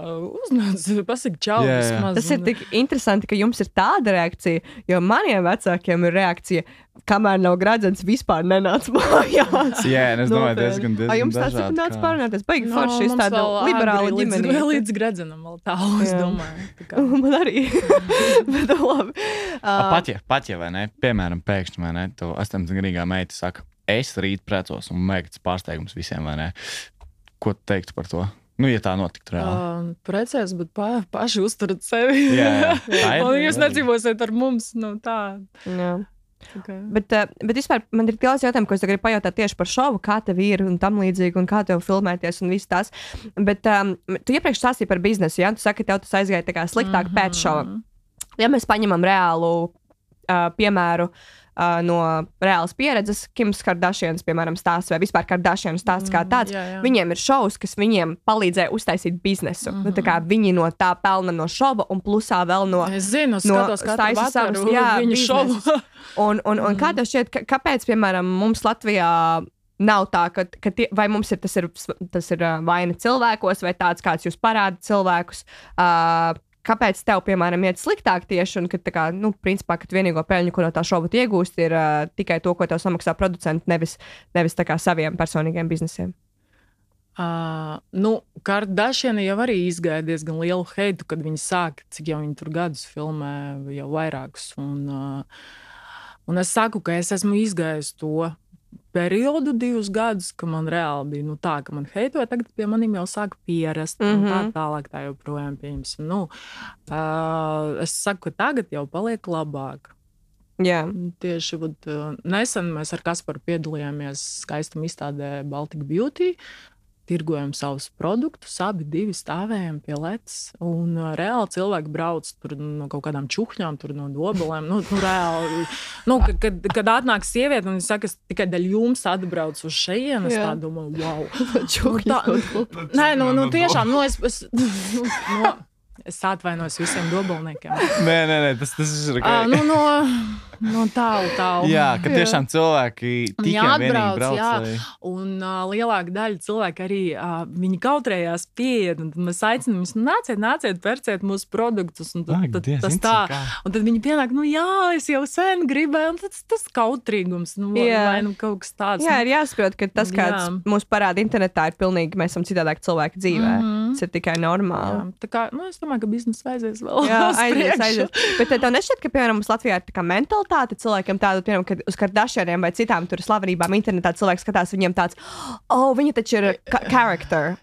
uznāc, pasaki, čau. Jā, jā. vismaz, Tas ir tik interesanti, ka jums ir tāda reakcija, jo maniem vecākiem ir reakcija, kamēr nav gradzens, vispār nenāc mājās. Jā, un es domāju, diezgan, diezgan Ai, jums tas ir nācis pārunāties. Baigi Nu, forši, mums tāda vēl liberāla ģimene. Līdz, līdz gredzenam vēl tālu, es Jā. domāju. Tā kā. Man arī. Bet labi. A, Uh, Pat ja, pat ja, vai ne? Piemēram, pēkšņi, vai ne? Tu 18-gadīgā meita saka, es rīt precos un mēģināts pārsteigums visiem, vai ne? Ko tu teiktu par to? Nu, ja tā notiktu reāli. Uh, Precēs, bet pa, paši uzturat sevi. Jā, jā. Ir. Un jūs nedzīvosiet ar mums. Nu, tā. jā. Kā. Bet, uh, bet vispār man ir daudz jautājumu, ko es gribu pajautāt tieši par šovu, kā tev ir un tam līdzīgi, un kā tev filmēties un viss tas. Bet um, tu iepriekš stāstīji par biznesu, ja tu saki, ka tev tas aizgāja sliktāk mm -hmm. pēc šova. Ja mēs paņemam reālu uh, piemēru uh, no reālas pieredzes, Kims Kardashians, piemēram, stāsta, vai vispār Kardashian stāsts kā tāds, jā, jā. viņiem ir šovs, kas viņiem palīdzēja uztaisīt biznesu. Mm -hmm. nu, tā kā viņi no tā pelna no šova un plusā vēl no. Es zinu, no skatos savas, viņa šovu. Un, un, un kā tev šķiet, kāpēc, piemēram, mums Latvijā Nav tā, ka, ka tie, vai mums ir tas, ir tas ir vaina cilvēkos, vai tāds, kāds jūs parāda cilvēkus. Uh, kāpēc tev, piemēram, iet sliktāk tieši, un ka, kā, nu, principā, ka vienīgo peļņu, ko no tā šova tu iegūsti, ir uh, tikai to, ko tev samaksā producents, nevis, nevis kā saviem personīgiem biznesiem. Uh, nu, Kardashian jau arī izgāja diezgan lielu heitu, kad viņi sāka, cik jau viņi tur gadus filmē, jau vairākus. Un, uh, un es saku, ka es esmu izgājis to periodu, divus gadus, ka man reāli bija nu, tā, ka man heitoja, tagad pie maniem jau sāk pierast. Mm -hmm. Tā Mhm. tālāk, tā joprojām pieņemsim. Nu, uh, es saku, ka tagad jau paliek labāk. Jā, Tieši vat, nesen mēs ar Kasparu piedalījāmies skaistuma izstādē Baltic Beauty. Tirgojam savus produktus, abi divi stāvējam pie ledus. Un uh, reāli cilvēki brauc tur no kaut kādām čūhņām, tur no dobelēm. Nu, nu, reāli, nu, kad, kad, atnāk sieviete un viņa saka, es tikai dēļ jums atbraucu uz šejienes, tā domāju, wow. Čūhņas tā- kaut ko. Nē, nu, nu tiešām, nu, es, es, nu, no, es atvainos visiem dobelniekiem. Nē, nē, nē tas, tas ir À, ok. nu, no, no tālu, tālu. Jā, ka tiešām cilvēki Un tikai atbrauc, brauc. jā. lai- Un uh, lielāka daļa cilvēku arī uh, viņi kautrējās pieiet. un tad Mēs aicinām viņus, nu, nāciet, nāciet, pērciet mūsu produktus. Un tad, Ak, tad, Dievs, tas tā. kā? Un tad viņi pienāk, nu, jā, es jau sen gribēju, un tas, tas kautrīgums, nu, Jā. vai nu kaut kas tāds. Jā, nu, ir jāsaprot, ka tas, kāds Jā. mūsu parāda internetā, ir pilnīgi mēs esam citādāk cilvēki dzīvē. Mm -hmm. Tas ir tikai normāli. jā. Tā kā, nu, es domāju, ka biznesa aizies vēl. Jā, aizies, aizies. Bet tad tev nešķiet, ka, piemēram, mums Latvijā ir tā kā mentalitāte cilvēkiem tāda, piemēram, kad uz Kardashianiem vai citām tur slavenībām internetā cilvēks skatās, viņiem tāds, oh, viņa taču ir.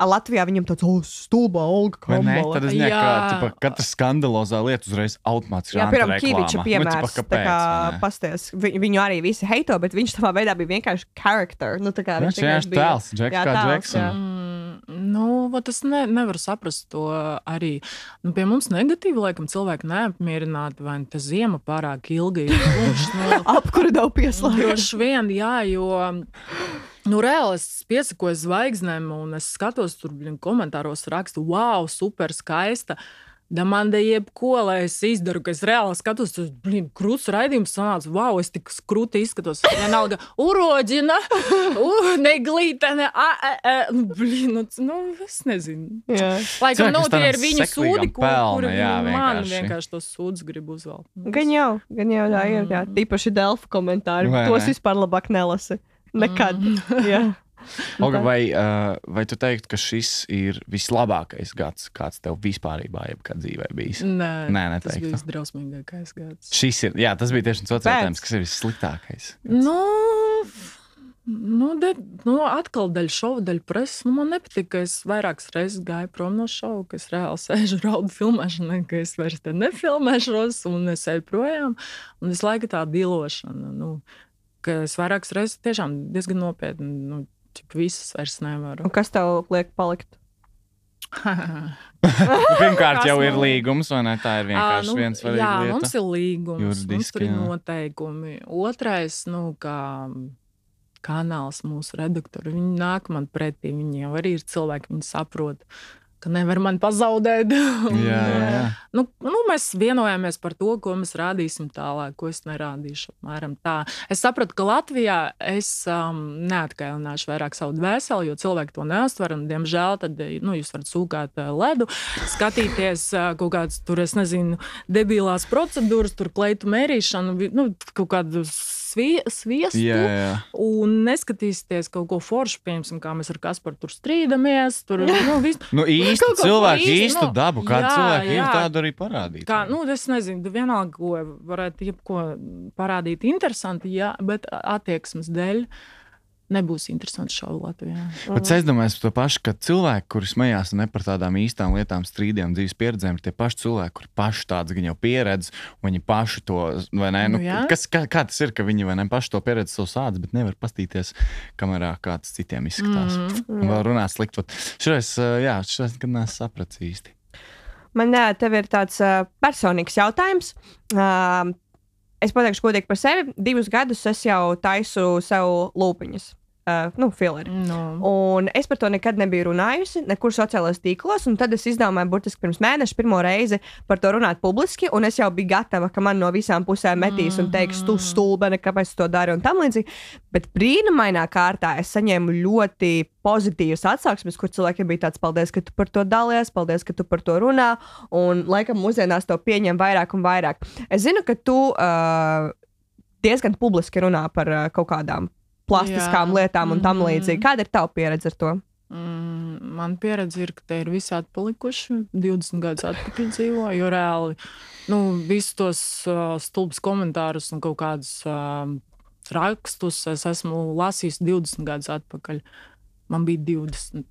A Latvijā viņam tāds, oh, stulba, Olga Vai ne? Tad es nezinu, kā tipa, katra skandalozā lieta uzreiz automātiski Jā, piemēram, Kīviča Nu, piemērs. tā kā pasties, vi, viņu arī visi heito, bet viņš savā veidā bija vienkārši character. Nu, tā kā Viņš vienkārši tēls, Džeks kā. Mm, Nu, es ne, nevaru saprast to arī. Nu, pie mums negatīvi, laikam, cilvēki neapmierināti, vai tas ziema pārāk ilgi ir. Nu, Apkuru daudz pieslēgt. Droši vien, jā, jo. Nu, reāli es piesakoju zvaigznēm, un es skatos, tur komentāros rakstu, wow, super skaista. Da man te jebko, lai es izdaru, ka es reāli skatos, tas ir krūts raidījums, sanāca, wow, es tik krūti izskatos. Vienalga, uroģina, uh, neglītene, a, a, a. Nu, blin, nu, nu, es nezinu. Jā. Laikam, Cilvēki nu, tie ir viņu sūdi, kur, pelna, kur jā, viņi man vienkārši. vienkārši tos sūdus grib uzvelt. Gan jau, gan jau tā ir. Jā. Tīpaši Delfa komentāri. Vai Tos ne? vispār labāk nelasi. Nekad. Jā. Olga, vai, uh, vai tu teiktu, ka šis ir vislabākais gads, kāds tev vispār dzīvē bijis? Nē, Nē, tas neteiktu. bija visdrausmīgākais gads. Šis ir, jā, tas bija tieši tas jautājums, kas ir vissliktākais. Nu, nu, de, nu, atkal daļa šova, daļa preses. Nu, man nepatīk, ka es vairākas reizes gāju prom no šova, ka es reāli sēžu raudu filmēšanā, ka es vairs te nefilmēšos un es eju projām. Un visu laiku tā dilošana. Nu, ka es vairākas reizes tiešām diezgan nopietni. Nu, Cik visas vairs nevaru. Un kas tev liek palikt? Pirmkārt, jau ir līgums, vai ne? Tā ir vienkārši Ā, nu, viens svarīgs Jā, lieta. mums ir līgums, mums Juridiski, tur ir noteikumi. Otrais, nu, kā kanāls mūsu redaktori, viņi nāk man pretī. Viņi jau arī ir cilvēki, viņi saprot, ka nevar man pazaudēt. Un, Jā, jā, jā. Nu, nu, mēs vienojāmies par to, ko mēs rādīsim tālāk, ko es nerādīšu. Apmēram tā. Es sapratu, ka Latvijā es um, neatkailināšu vairāk savu dvēseli, jo cilvēki to neuztver. un, Diemžēl tad, nu, jūs varat sūkāt uh, ledu, skatīties kaut kādas, tur, es nezinu, debilās procedūras, tur kleitu mērīšanu, nu, kaut kādu svie, sviestu. Jā, jā. Un neskatīsieties kaut ko foršu, piemēram, kā mēs ar Kasparu tur strīdamies. Tur, nu, vis, Nu, īsti cilvēki, īsti, īstu nu, dabu, kāda jā, cilvēka ir jā. tādu arī parādīt. Kā, nu, es nezinu, vienalga, ko varētu jebko parādīt interesanti, jā, bet attieksmes dēļ nebūs interesanti šovu Latvijā. Bet es domāju par to pašu, ka cilvēki, kuri smējās ne par tādām īstām lietām, strīdiem, dzīves pieredzēm, ir tie paši cilvēki, kuriem paši tādas gan jau pieredz, un viņi paši to, vai ne? Nu, Nu, jā. kas, kā, kā tas ir, ka viņi vai ne paši to pieredzi savu sāds, bet nevar pastīties kamerā, kāds citiem izskatās. Mm. Un vēl runāt slikti. Šoreiz, jā, šoreiz, kad nesu sapratis īsti. Man tev ir tāds uh, personīgs jautājums. Uh, es pateikšu, godīgi par sevi. Divus gadus es jau taisu sev lūpiņas. Uh, nu, fileri. Nu, Un es par to nekad nebiju runājusi, nekur sociālajos tīklos. un Tad es izdomāju, burtiski pirms mēneša, pirmo reizi par to runāt publiski. Un es jau biju gatava, ka man no visām pusēm metīs un teiks, tu stulbene, kāpēc tu to dari un tam līdzīgi. Bet brīnumainā kārtā es saņēmu ļoti pozitīvas atsauksmes, kur cilvēkiem bija tāds, paldies, ka tu par to dalies, paldies, ka tu par to runā. Un laikam mūsdienās to pieņem vairāk un vairāk. Es zinu, ka tu uh, diezgan publiski runā par uh, kaut kādām plastiskām Jā. lietām un tam Mhm. līdzīgi. Kāda ir tava pieredze ar to? mm, man pieredze ir, ka te ir visi atpalikuši. 20 gadus atpakaļ dzīvo, jo reāli nu, visus tos uh, stulbus komentārus un kaut kādus uh, rakstus es esmu lasījis 20 gadus atpakaļ. Man bija 20.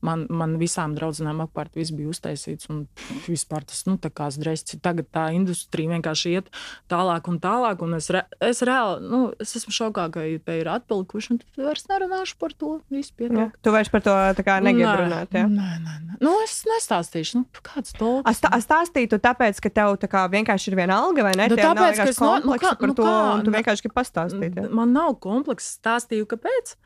Man, man visām draudzenēm apkārt viss bija uztaisīts, un vispār tas nu, tā kā zdrests. Tagad tā industrija vienkārši iet tālāk un tālāk, un es, re, es reāli, nu, es esmu šokā, ka te ir atpalikuši, un tad vairs nerunāšu par to. Viss Ja. pietiek. Tu vairs par to tā kā negribi runāt. Ja? Nē, nē, nē. Nu, es nestāstīšu, nu, kāds to Es tā- stāstītu, tāpēc, ka tev tā kā vienkārši ir viena alga, vai ne? Nu, tāpēc, ka es no- nu kā- par nu to, kā, un tu nu- vienkārši gribi pastāstīt. Ja? Man nav komplekss, stāstīju, kāpēc.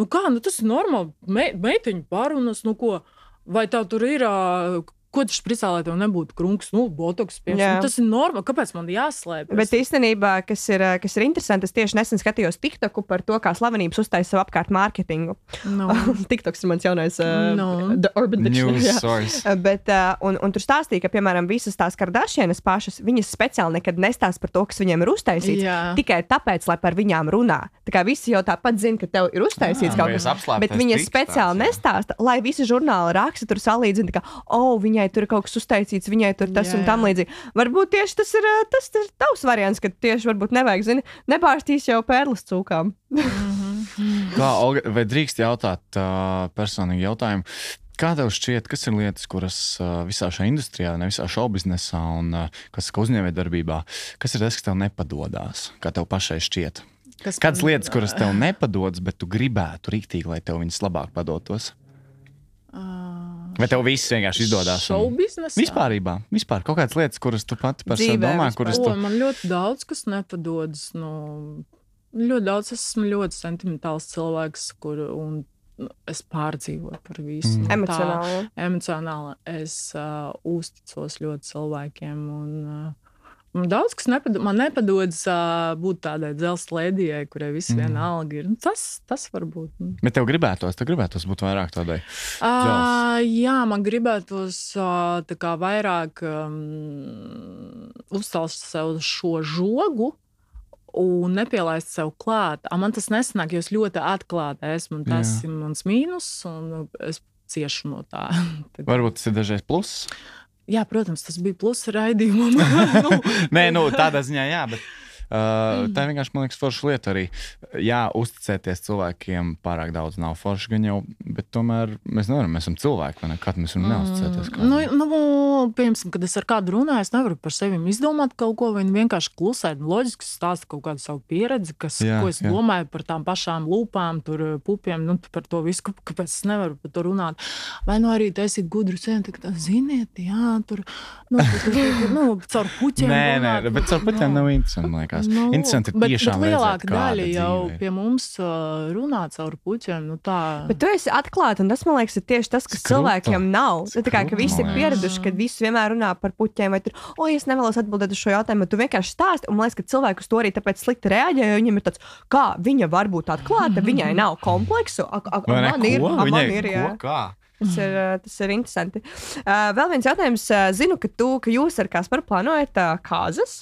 Nu, kā, nu, tas ir normāli. Me, meiteņu pārunas, nu, ko. Vai tev tur ir. ā, Ko tu spricā, lai tev nebūtu krunks, nu, botoks pie Jā. nu, Tas ir normāli. Kāpēc man jāslēpj? Bet īstenībā, kas ir, eh, kas ir interesanti, es tieši nesen skatījos TikToku par to, kā slavenības uztaisīja savu apkārt mārketingu. no. TikToks ir mans jaunais uh, No. The Urban Dictionary. Bet, uh, un, un tur stāstīja, ka, piemēram, visas tās kardāšienas pašas, viņas speciāli nekad nestāsta par to, kas viņiem ir uztaisīts. Jā. Tikai tāpēc, lai par viņām runā. Tā kā visi jau tāpat zina, ka tev ir uztaisīts Jā, kaut kas Bet viņas speciāli jā. nestāsta, lai visi žurnāli raksta, tur salīdzina, ka, oh, viņai tur ir kaut kas uztaisīts, viņai tur tas Jā, un tam līdzīgi. Varbūt tieši tas ir, uh, tas ir tavs variants, ka tieši varbūt nevajag, zini, nebārstīs jau pērles cūkām. Kā, Olga, vai drīkst jautāt uh, personīgi jautājumu? Kā tev šķiet, kas ir lietas, kuras uh, visā šajā industrijā, ne visā šovu biznesā un uh, kas uzņēmējdarbībā, kas ir tas, kas tev nepadodas? Kā tev pašai šķiet? Kas Kādas lietas, kuras tev nepadodas, bet tu gribētu rīktīgi, lai tev viņas labāk padotos? Ā, Vai tev viss vienkārši izdodas? Šovu biznesā? Vispār, vispār kaut kādas lietas, kuras tu pati par sevi domā, vispār. kuras O, tu. man ļoti daudz kas nepadodas. No, ļoti daudz es esmu ļoti sentimentāls cilvēks, kur un, nu, es pārdzīvoju par visu. Mm. Nu, tā- Emocionāli. Emocionāli es uh, uzticos ļoti cilvēkiem. Un, uh, man daudz kas nepad, man nepadodas uh, būt tādai dzelzceļa lēdijai, kurai viss Mm. vienalga ir. Nu, Tas, tas var būt. nu. Bet tev gribētos, tev gribētos būt vairāk tādai. Uh, jā, man gribētos uh, kā vairāk um, uzcelt sev šo žogu. Un nepielaist sev klāt. A, Man tas nesanāk, jo es ļoti atklāta esmu. Tas Jā. ir mans mīnus, un es ciešu no tā. Tad- Varbūt tas ir dažreiz pluss. Jā, protams, tas bija pluss raidījumam. nu, Nē, nu, tādā ziņā, jā, bet uh, tā ir vienkārši, man liekas, forša lieta arī. Jā, uzticēties cilvēkiem pārāk daudz nav forši, gan jau, bet tomēr mēs nevaram, mēs esam cilvēki, vai ne? Kad mēs varam neuzticēties. kādam? Nu, nu, piemēram, kad es ar kādu runāju, es nevaru par sevi izdomāt kaut ko, vai vienkārši klusēt. Loģiski stāsta kaut kādu savu pieredzi, kas, Jā, ko es jā. domāju par tām pašām lūpām, tur pupiem, nu, par to visu, kā- kāpēc es nevaru par to runāt. Vai nu arī taisīt gudru sēni, ka, ziniet, jā, tur, nu, tur, nu caur puķiem. Nē, nē, runāt, bet ar puķiem nav interesanti. Man liekas, Nu, interesanti ir bet, tiešām bet lielāka daļa jau dzīve ir. pie mums uh, runā caur puķiem. Nu, tā. Bet tu esi atklāta, un tas, man liekas, ir tieši tas, kas Skruta. cilvēkiem nav. Nu, Tā kā ka visi ir pieraduši, ka visi vienmēr runā par puķiem, vai tur, o, es nevēlos atbildēt uz šo jautājumu, bet tu vienkārši stāsti. Un man liekas, ka cilvēki uz to arī tāpēc slikti reaģē, jo viņiem ir tāds, kā viņa var būt atklāta, viņai nav kompleksu. Ak, Vai ne? man ir, Ko? a, man Viņai ir, ko? jā. Kā? Tas ir, uh, tas ir interesanti. Uh, vēl viens jautājums. Uh, zinu, ka, tu, ka jūs ar Kasparu plānojat uh, kāzas.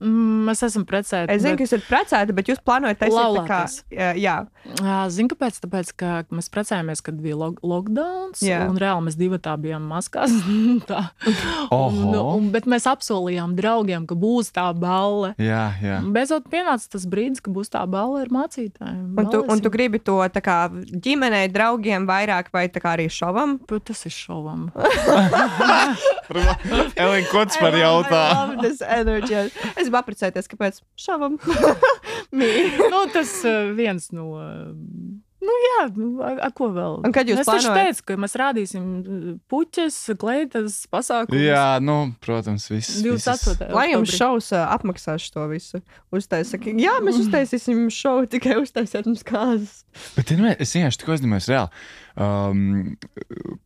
Mm, mēs esam precēti. Es zinu, bet- ka jūs esat precēti, bet jūs plānojat taisīt tā kā. Laulāties. Jā, Zinu, kāpēc? Tāpēc, ka mēs precējāmies, kad bija log lockdown. Jā. Un reāli mēs divi tā bijām maskās. tā. Oho. un, un, bet mēs apsolījām draugiem, ka būs tā balle. Jā, jā. Beidzot pienāca tas brīdis, ka būs tā balle ar mācītājiem. un tu, un tu gribi to kā ģimenei, draugiem vairāk vai arī šovam? Bet Tas ir šovam. Elīna, ko tas par jautājumu? Es gribu apprecēties, kāpēc šovam. Mīļi. nu, tas uh, viens no uh, Nu, jā, nu, a, a, ko vēl? Un kad jūs es plānojat? teicu, ka mēs rādīsim uh, puķes, kleitas, pasākumus. Jā, nu, protams, viss. visas- 28. Lai jums šovs apmaksās to visu. Uztaisīt, jā, mēs uztaisīsim jums šovu, tikai uztaisiet mums kāzas. Bet nu, es vienkārši tikko aizdomājos, reāli. Um,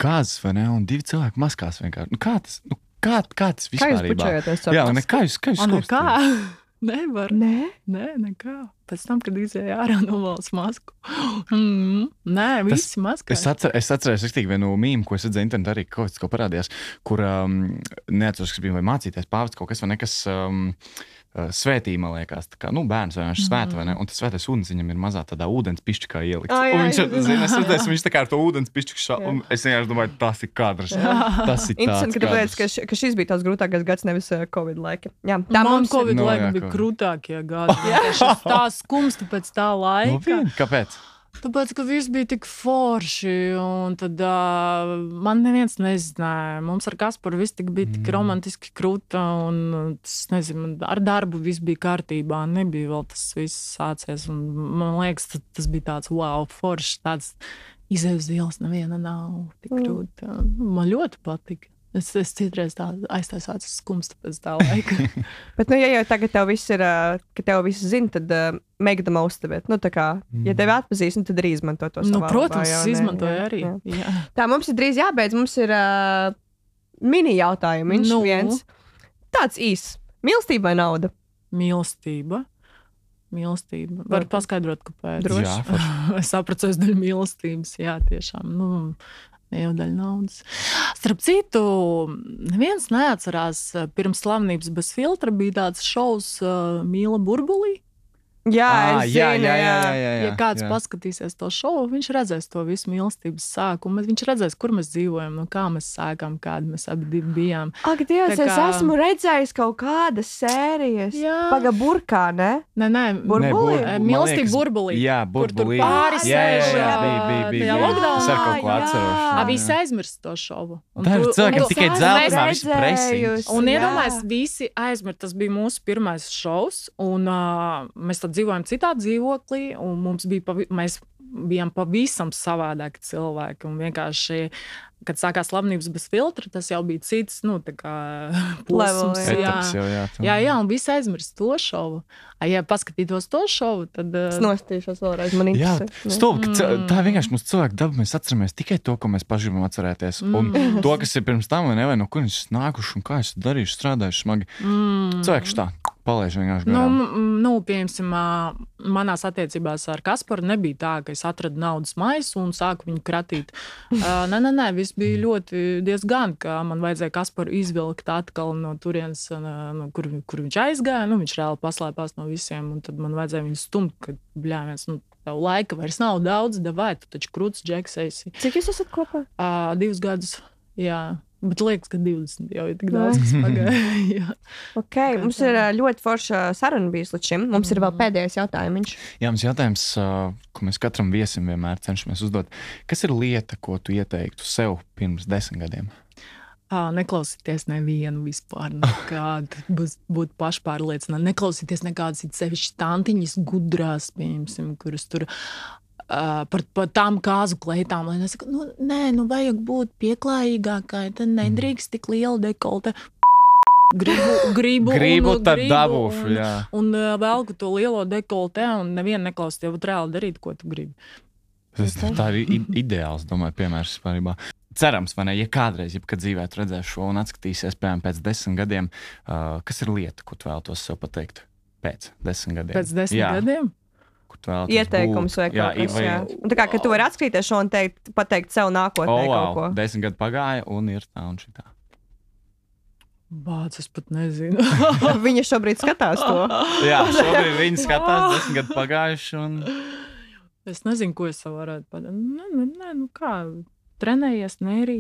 kāds vai ne? Un divi cilvēki maskās vienkārši. Nu, kā tas, nu, kā, kā tas Kā vispār jūs pučējaties? caur Jā, un masku? kā jūs, kā jūs A, skūpstat? nekā. Nevar. Nē, Nē, nekā. Pēc tam, kad izēja ārā no malas masku. Mm, nē, visi maskā. Es, atcer, es atceros rīktīgi vienu mīmīmu, ko es redzēju internetā, arī kaut kas ko parādījās, kur um, neatceros, kas bija vai mācīties pāvis kaut kas vai nekas. Um, Svētī, man liekas, tā kā nu, bērns vai viņš svēta, vai ne? Un tas svētais ūdens viņam ir mazā tādā ūdens pišķikā ielikts. Ai, Un ai, viņš jā. zina, es redzēju, viņš tā kā ar to ūdens pišķiku šā, un es vienkārši domāju, tas ir kadrs. Tas ir interesanti, ka, tāpēc, ka, š, ka šis bija tās grūtākais gads, nevis uh, Covid laika. Jā, tā Man mums ir. Covid Nu, laika jā, bija Covid. krūtākie gadi. Es Tā skumsta pēc tā Nu, laika. vien, kāpēc? Tāpēc, ka viss bija tik forši, un tad uh, man neviens nezināja. Mums ar Kasparu viss tik bija tik Mm. romantiski krūta, un tas, nezinu, ar darbu viss bija kārtībā. Nebija vēl tas viss sācies. Un, man liekas, tas, tas bija tāds wow, foršs, tāds izējas ielas, neviena nav tik Mm. krūta. Man ļoti patika. Es, es citreiz tādu aiztaisāts skumstu pēc tā laika. Bet, nu, ja jau tagad tev viss ir, ka tev viss zina, tad uh, make the most of it. Nu, tā kā, ja tevi atpazīs, nu, tad arī izmanto to. nu, savā protams, labā, izmantoju Jā, arī. jā. Jā. Tā mums ir drīz jābeidz. Mums ir uh, mini jautājums. Viņš Nu? nu. viens tāds īss. Mīlestība vai nauda? Mīlestība. Mīlestība. Var paskaidrot, kāpēc. Droši. Jā, es sapratu, es daļu mīlestības. Jā, tiešām. Nu, jau daļa naudas. Starp citu, neviens neatcerās, pirms slavības bez filtra bija tāds šovs uh, Mīla Burbulī. Jā, Ā, es jā, zinu, jā, jā, jā, jā, Ja kāds jā. paskatīsies to šovu, viņš redzēs to visu mīlestības sākumu. Viņš redzēs, kur mēs dzīvojam, no kā mēs sākām, kādi mēs abi bijām. Ak, Dievs, Tā es kā- esmu redzējis kaut kādas sērijas. Jā. Paga burkā, ne? Nē, nē, Burbulī? Nē, bur- Mīlestība liekas, burbulī. Jā, Kur tur burbulī. pāris jā, jā, jā, ā, bija, bija, bija. bija. lockdownā. Es ar kaut ko Jā. atceros. Jā, Visi jā. aizmirst to šovu. Un Tā ir tu- tikai dzeltenā, presiņš. redzējusi. Un Jā. iedomājieties, visi aizmirst, tas bija mūsu pirmais šovs. Un, uh, mēs tad dzīvojam citā dzīvoklī, un mums bija pavi, mēs bijām pavisam savādāki cilvēki. Un vienkārši, kad sākās slavnības bez filtra, tas jau bija cits, nu, tā kā Level, posms. jā. Jau, jā. tā. Jā, jā, un visi aizmirst to šovu. A, ja paskatītos to šovu, tad. Es Uh, nostīšos vēlreiz. Man Jā, ka Mm. tā vienkārši mūsu cilvēka daba. Mēs atceramies tikai to, ko mēs paši gribam atcerēties. Un Mm. to, kas ir pirms tam, vai ne, vai no kurienes nākuši un kā es to darīšu, strādājuši smagi. mm, Cilvēks tā palaiž vienkārši. Nu, garām. nu, piemēram, ā, manās attiecībās ar Kasparu nebija tā, ka es atradu naudas maisu un sāku viņu kratīt. Nē, nē, nē, viss bija ļoti diezgan, ka man vajadzēja Kasparu izvilkt atkal no turienes, no kur, kur viņš aizgāja. Nu, viņš reāli paslēpās no visiem, un tad man vajadzēja viņu stumt, kad bļāviens. Nu, Tev laika vairs nav daudz, vai tu taču krūts, džeks, esi Cik jūs esat kopā? uh, divus gadus. Jā, bet liekas, ka 20 jau ir tik daudz, kas pagāja. Okay, mums ir ļoti forša saruna bijusi līdz šim. Mums ir vēl pēdējais jautājums. Jā, mums jautājums, ā, ko mēs katram viesim vienmēr cenšamies uzdot. Kas ir lieta, ko tu ieteiktu sev pirms desmit gadiem? Ā, Neklausieties nevienu vispār. Nekādu būt pašpārliecināti. Neklausieties nekādas it sevišķi tantiņas, gudrās, piemēram, kuras tur. Uh, par, par tām kāzu kleitām. lai Nesaka, nu, nē, nu vajag būt pieklājīgākai. Tad nedrīkst tik liela dekolte. Gribu, gribu, Gribu, un, tad gribu, dabūšu. Un, Jā. un uh, velku to lielo dekoltē, un nevienu neklausīt, jau reāli darīt, ko tu gribi. Tas, tā ir ideāls, domāju, piemērs vispār. Cerams, vai ne? Ja kādreiz, ja kad dzīvē tu redzēsi šo un atskatīsies, piemēram, pēc desmit gadiem, uh, kas ir lieta, ko tu vēlatos sev pateikt? Pēc desmit gadiem. Pēc desmit Jā, gadiem. Tu vēlatos Ieteikums vai būt? kaut kas vai- tāds. Tā kā ka tu vari atskatīties šo un teikt, pateikt sev nākotnē Oh, kaut wow. ko. Desmit gadi pagāja, un ir tā un šitā. Bācis, es pat nezinu. Viņa šobrīd skatās to. Jā, šobrīd viņi skatās, desmit gadi pagājuši. Un... Es nezinu, ko es varētu padarīt. Nē, nē, nē, nu kā, trenējies, nērī.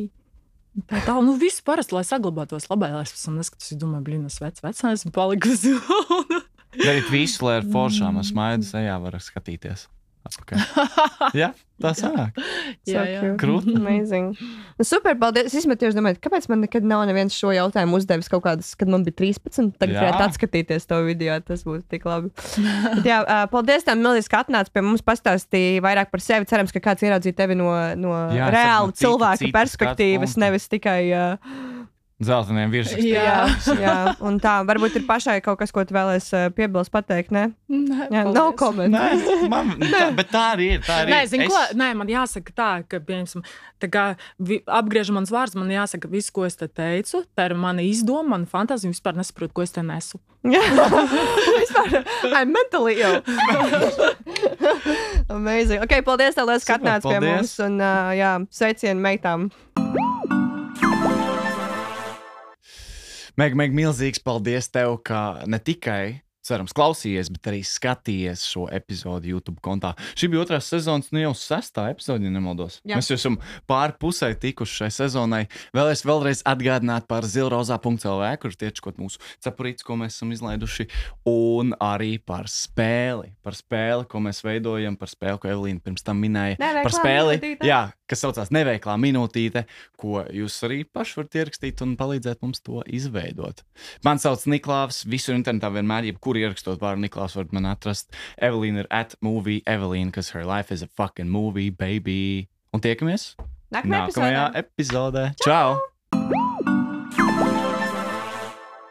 Tā tā, nu viss parasti, lai saglabātos labai, lai es pēc tam neskatos, es domāju, blīn, es vecs, vecā esmu palikusi. Darīt visu, lai ar foršām un smaidu sejā var skatīties. atpakaļ. Jā, tā sanāk. Jā, jā. Krūti. Amazing. Nu, super, paldies. Es īstenībā tieši domāju, kāpēc man nekad nav neviens šo jautājumu uzdevis kaut kādas, kad man bija 13. Tagad varētu atskatīties to video, tas būtu tik labi. Bet, jā, paldies tev, Milīs, ka atnāci pie mums pastāstīja vairāk par sevi. Cerams, ka kāds ieraudzīja tevi no, no Jā, reāla no cita- cilvēka cita perspektīvas, nevis tikai. Uh, Zeltainiem virsrakstiem. jā, jā, un tā varbūt ir pašai kaut kas, ko tu vēlēsi uh, piebilst, pateikt. Ne? Nē, Jā, comment. Nē, man, tā, bet tā arī ir. Tā arī Nē, ir. zinu, ko, nē, man jāsaka tā, ka, piemēram, tā kā vi- apgriež mans vārds, man jāsaka, viss, ko es te teicu, tā ir mana izdoma, mana fantāzija, vispār nesaprotu, ko es te nesu. Jā, vispār. I'm mentally ill. Amazing. Ok, paldies, tev, ka Super, atnāci pie mums. Un, uh, jā, sveicienu meitām. Meg, Meg, milzīgs paldies tev, ka ne tikai, cerams, klausījies, bet arī skatījies šo epizodi YouTube kontā. Šī bija otrā sezonas, nu jau sestā epizode, ja nemaldos. Jā. Mēs jau esam pāri pusē tikuši šai sezonai. Vēlēs vēlreiz atgādināt par zilrozā.lv, kur tiečkot mūsu cepurītes, ko mēs esam izlaiduši, un arī par spēli. Par spēli, ko mēs veidojam, par spēli, ko Evelīna pirms tam minēja. Neveiklā par spēli, jā, kas saucās Neveiklā minūtīte, ko jūs arī paši varat ierakstīt un palīdzēt mums to izveidot. Man sauc Niklaus, visur internetā vienmēr, jebkur ierakstot vārdu Niklaus, varat man atrast. Evelīna ir at movie Evelīna, kas her life is a fucking movie, baby. Un tiekamies Nākamajā nākamajā epizodē. Čau! epizodē.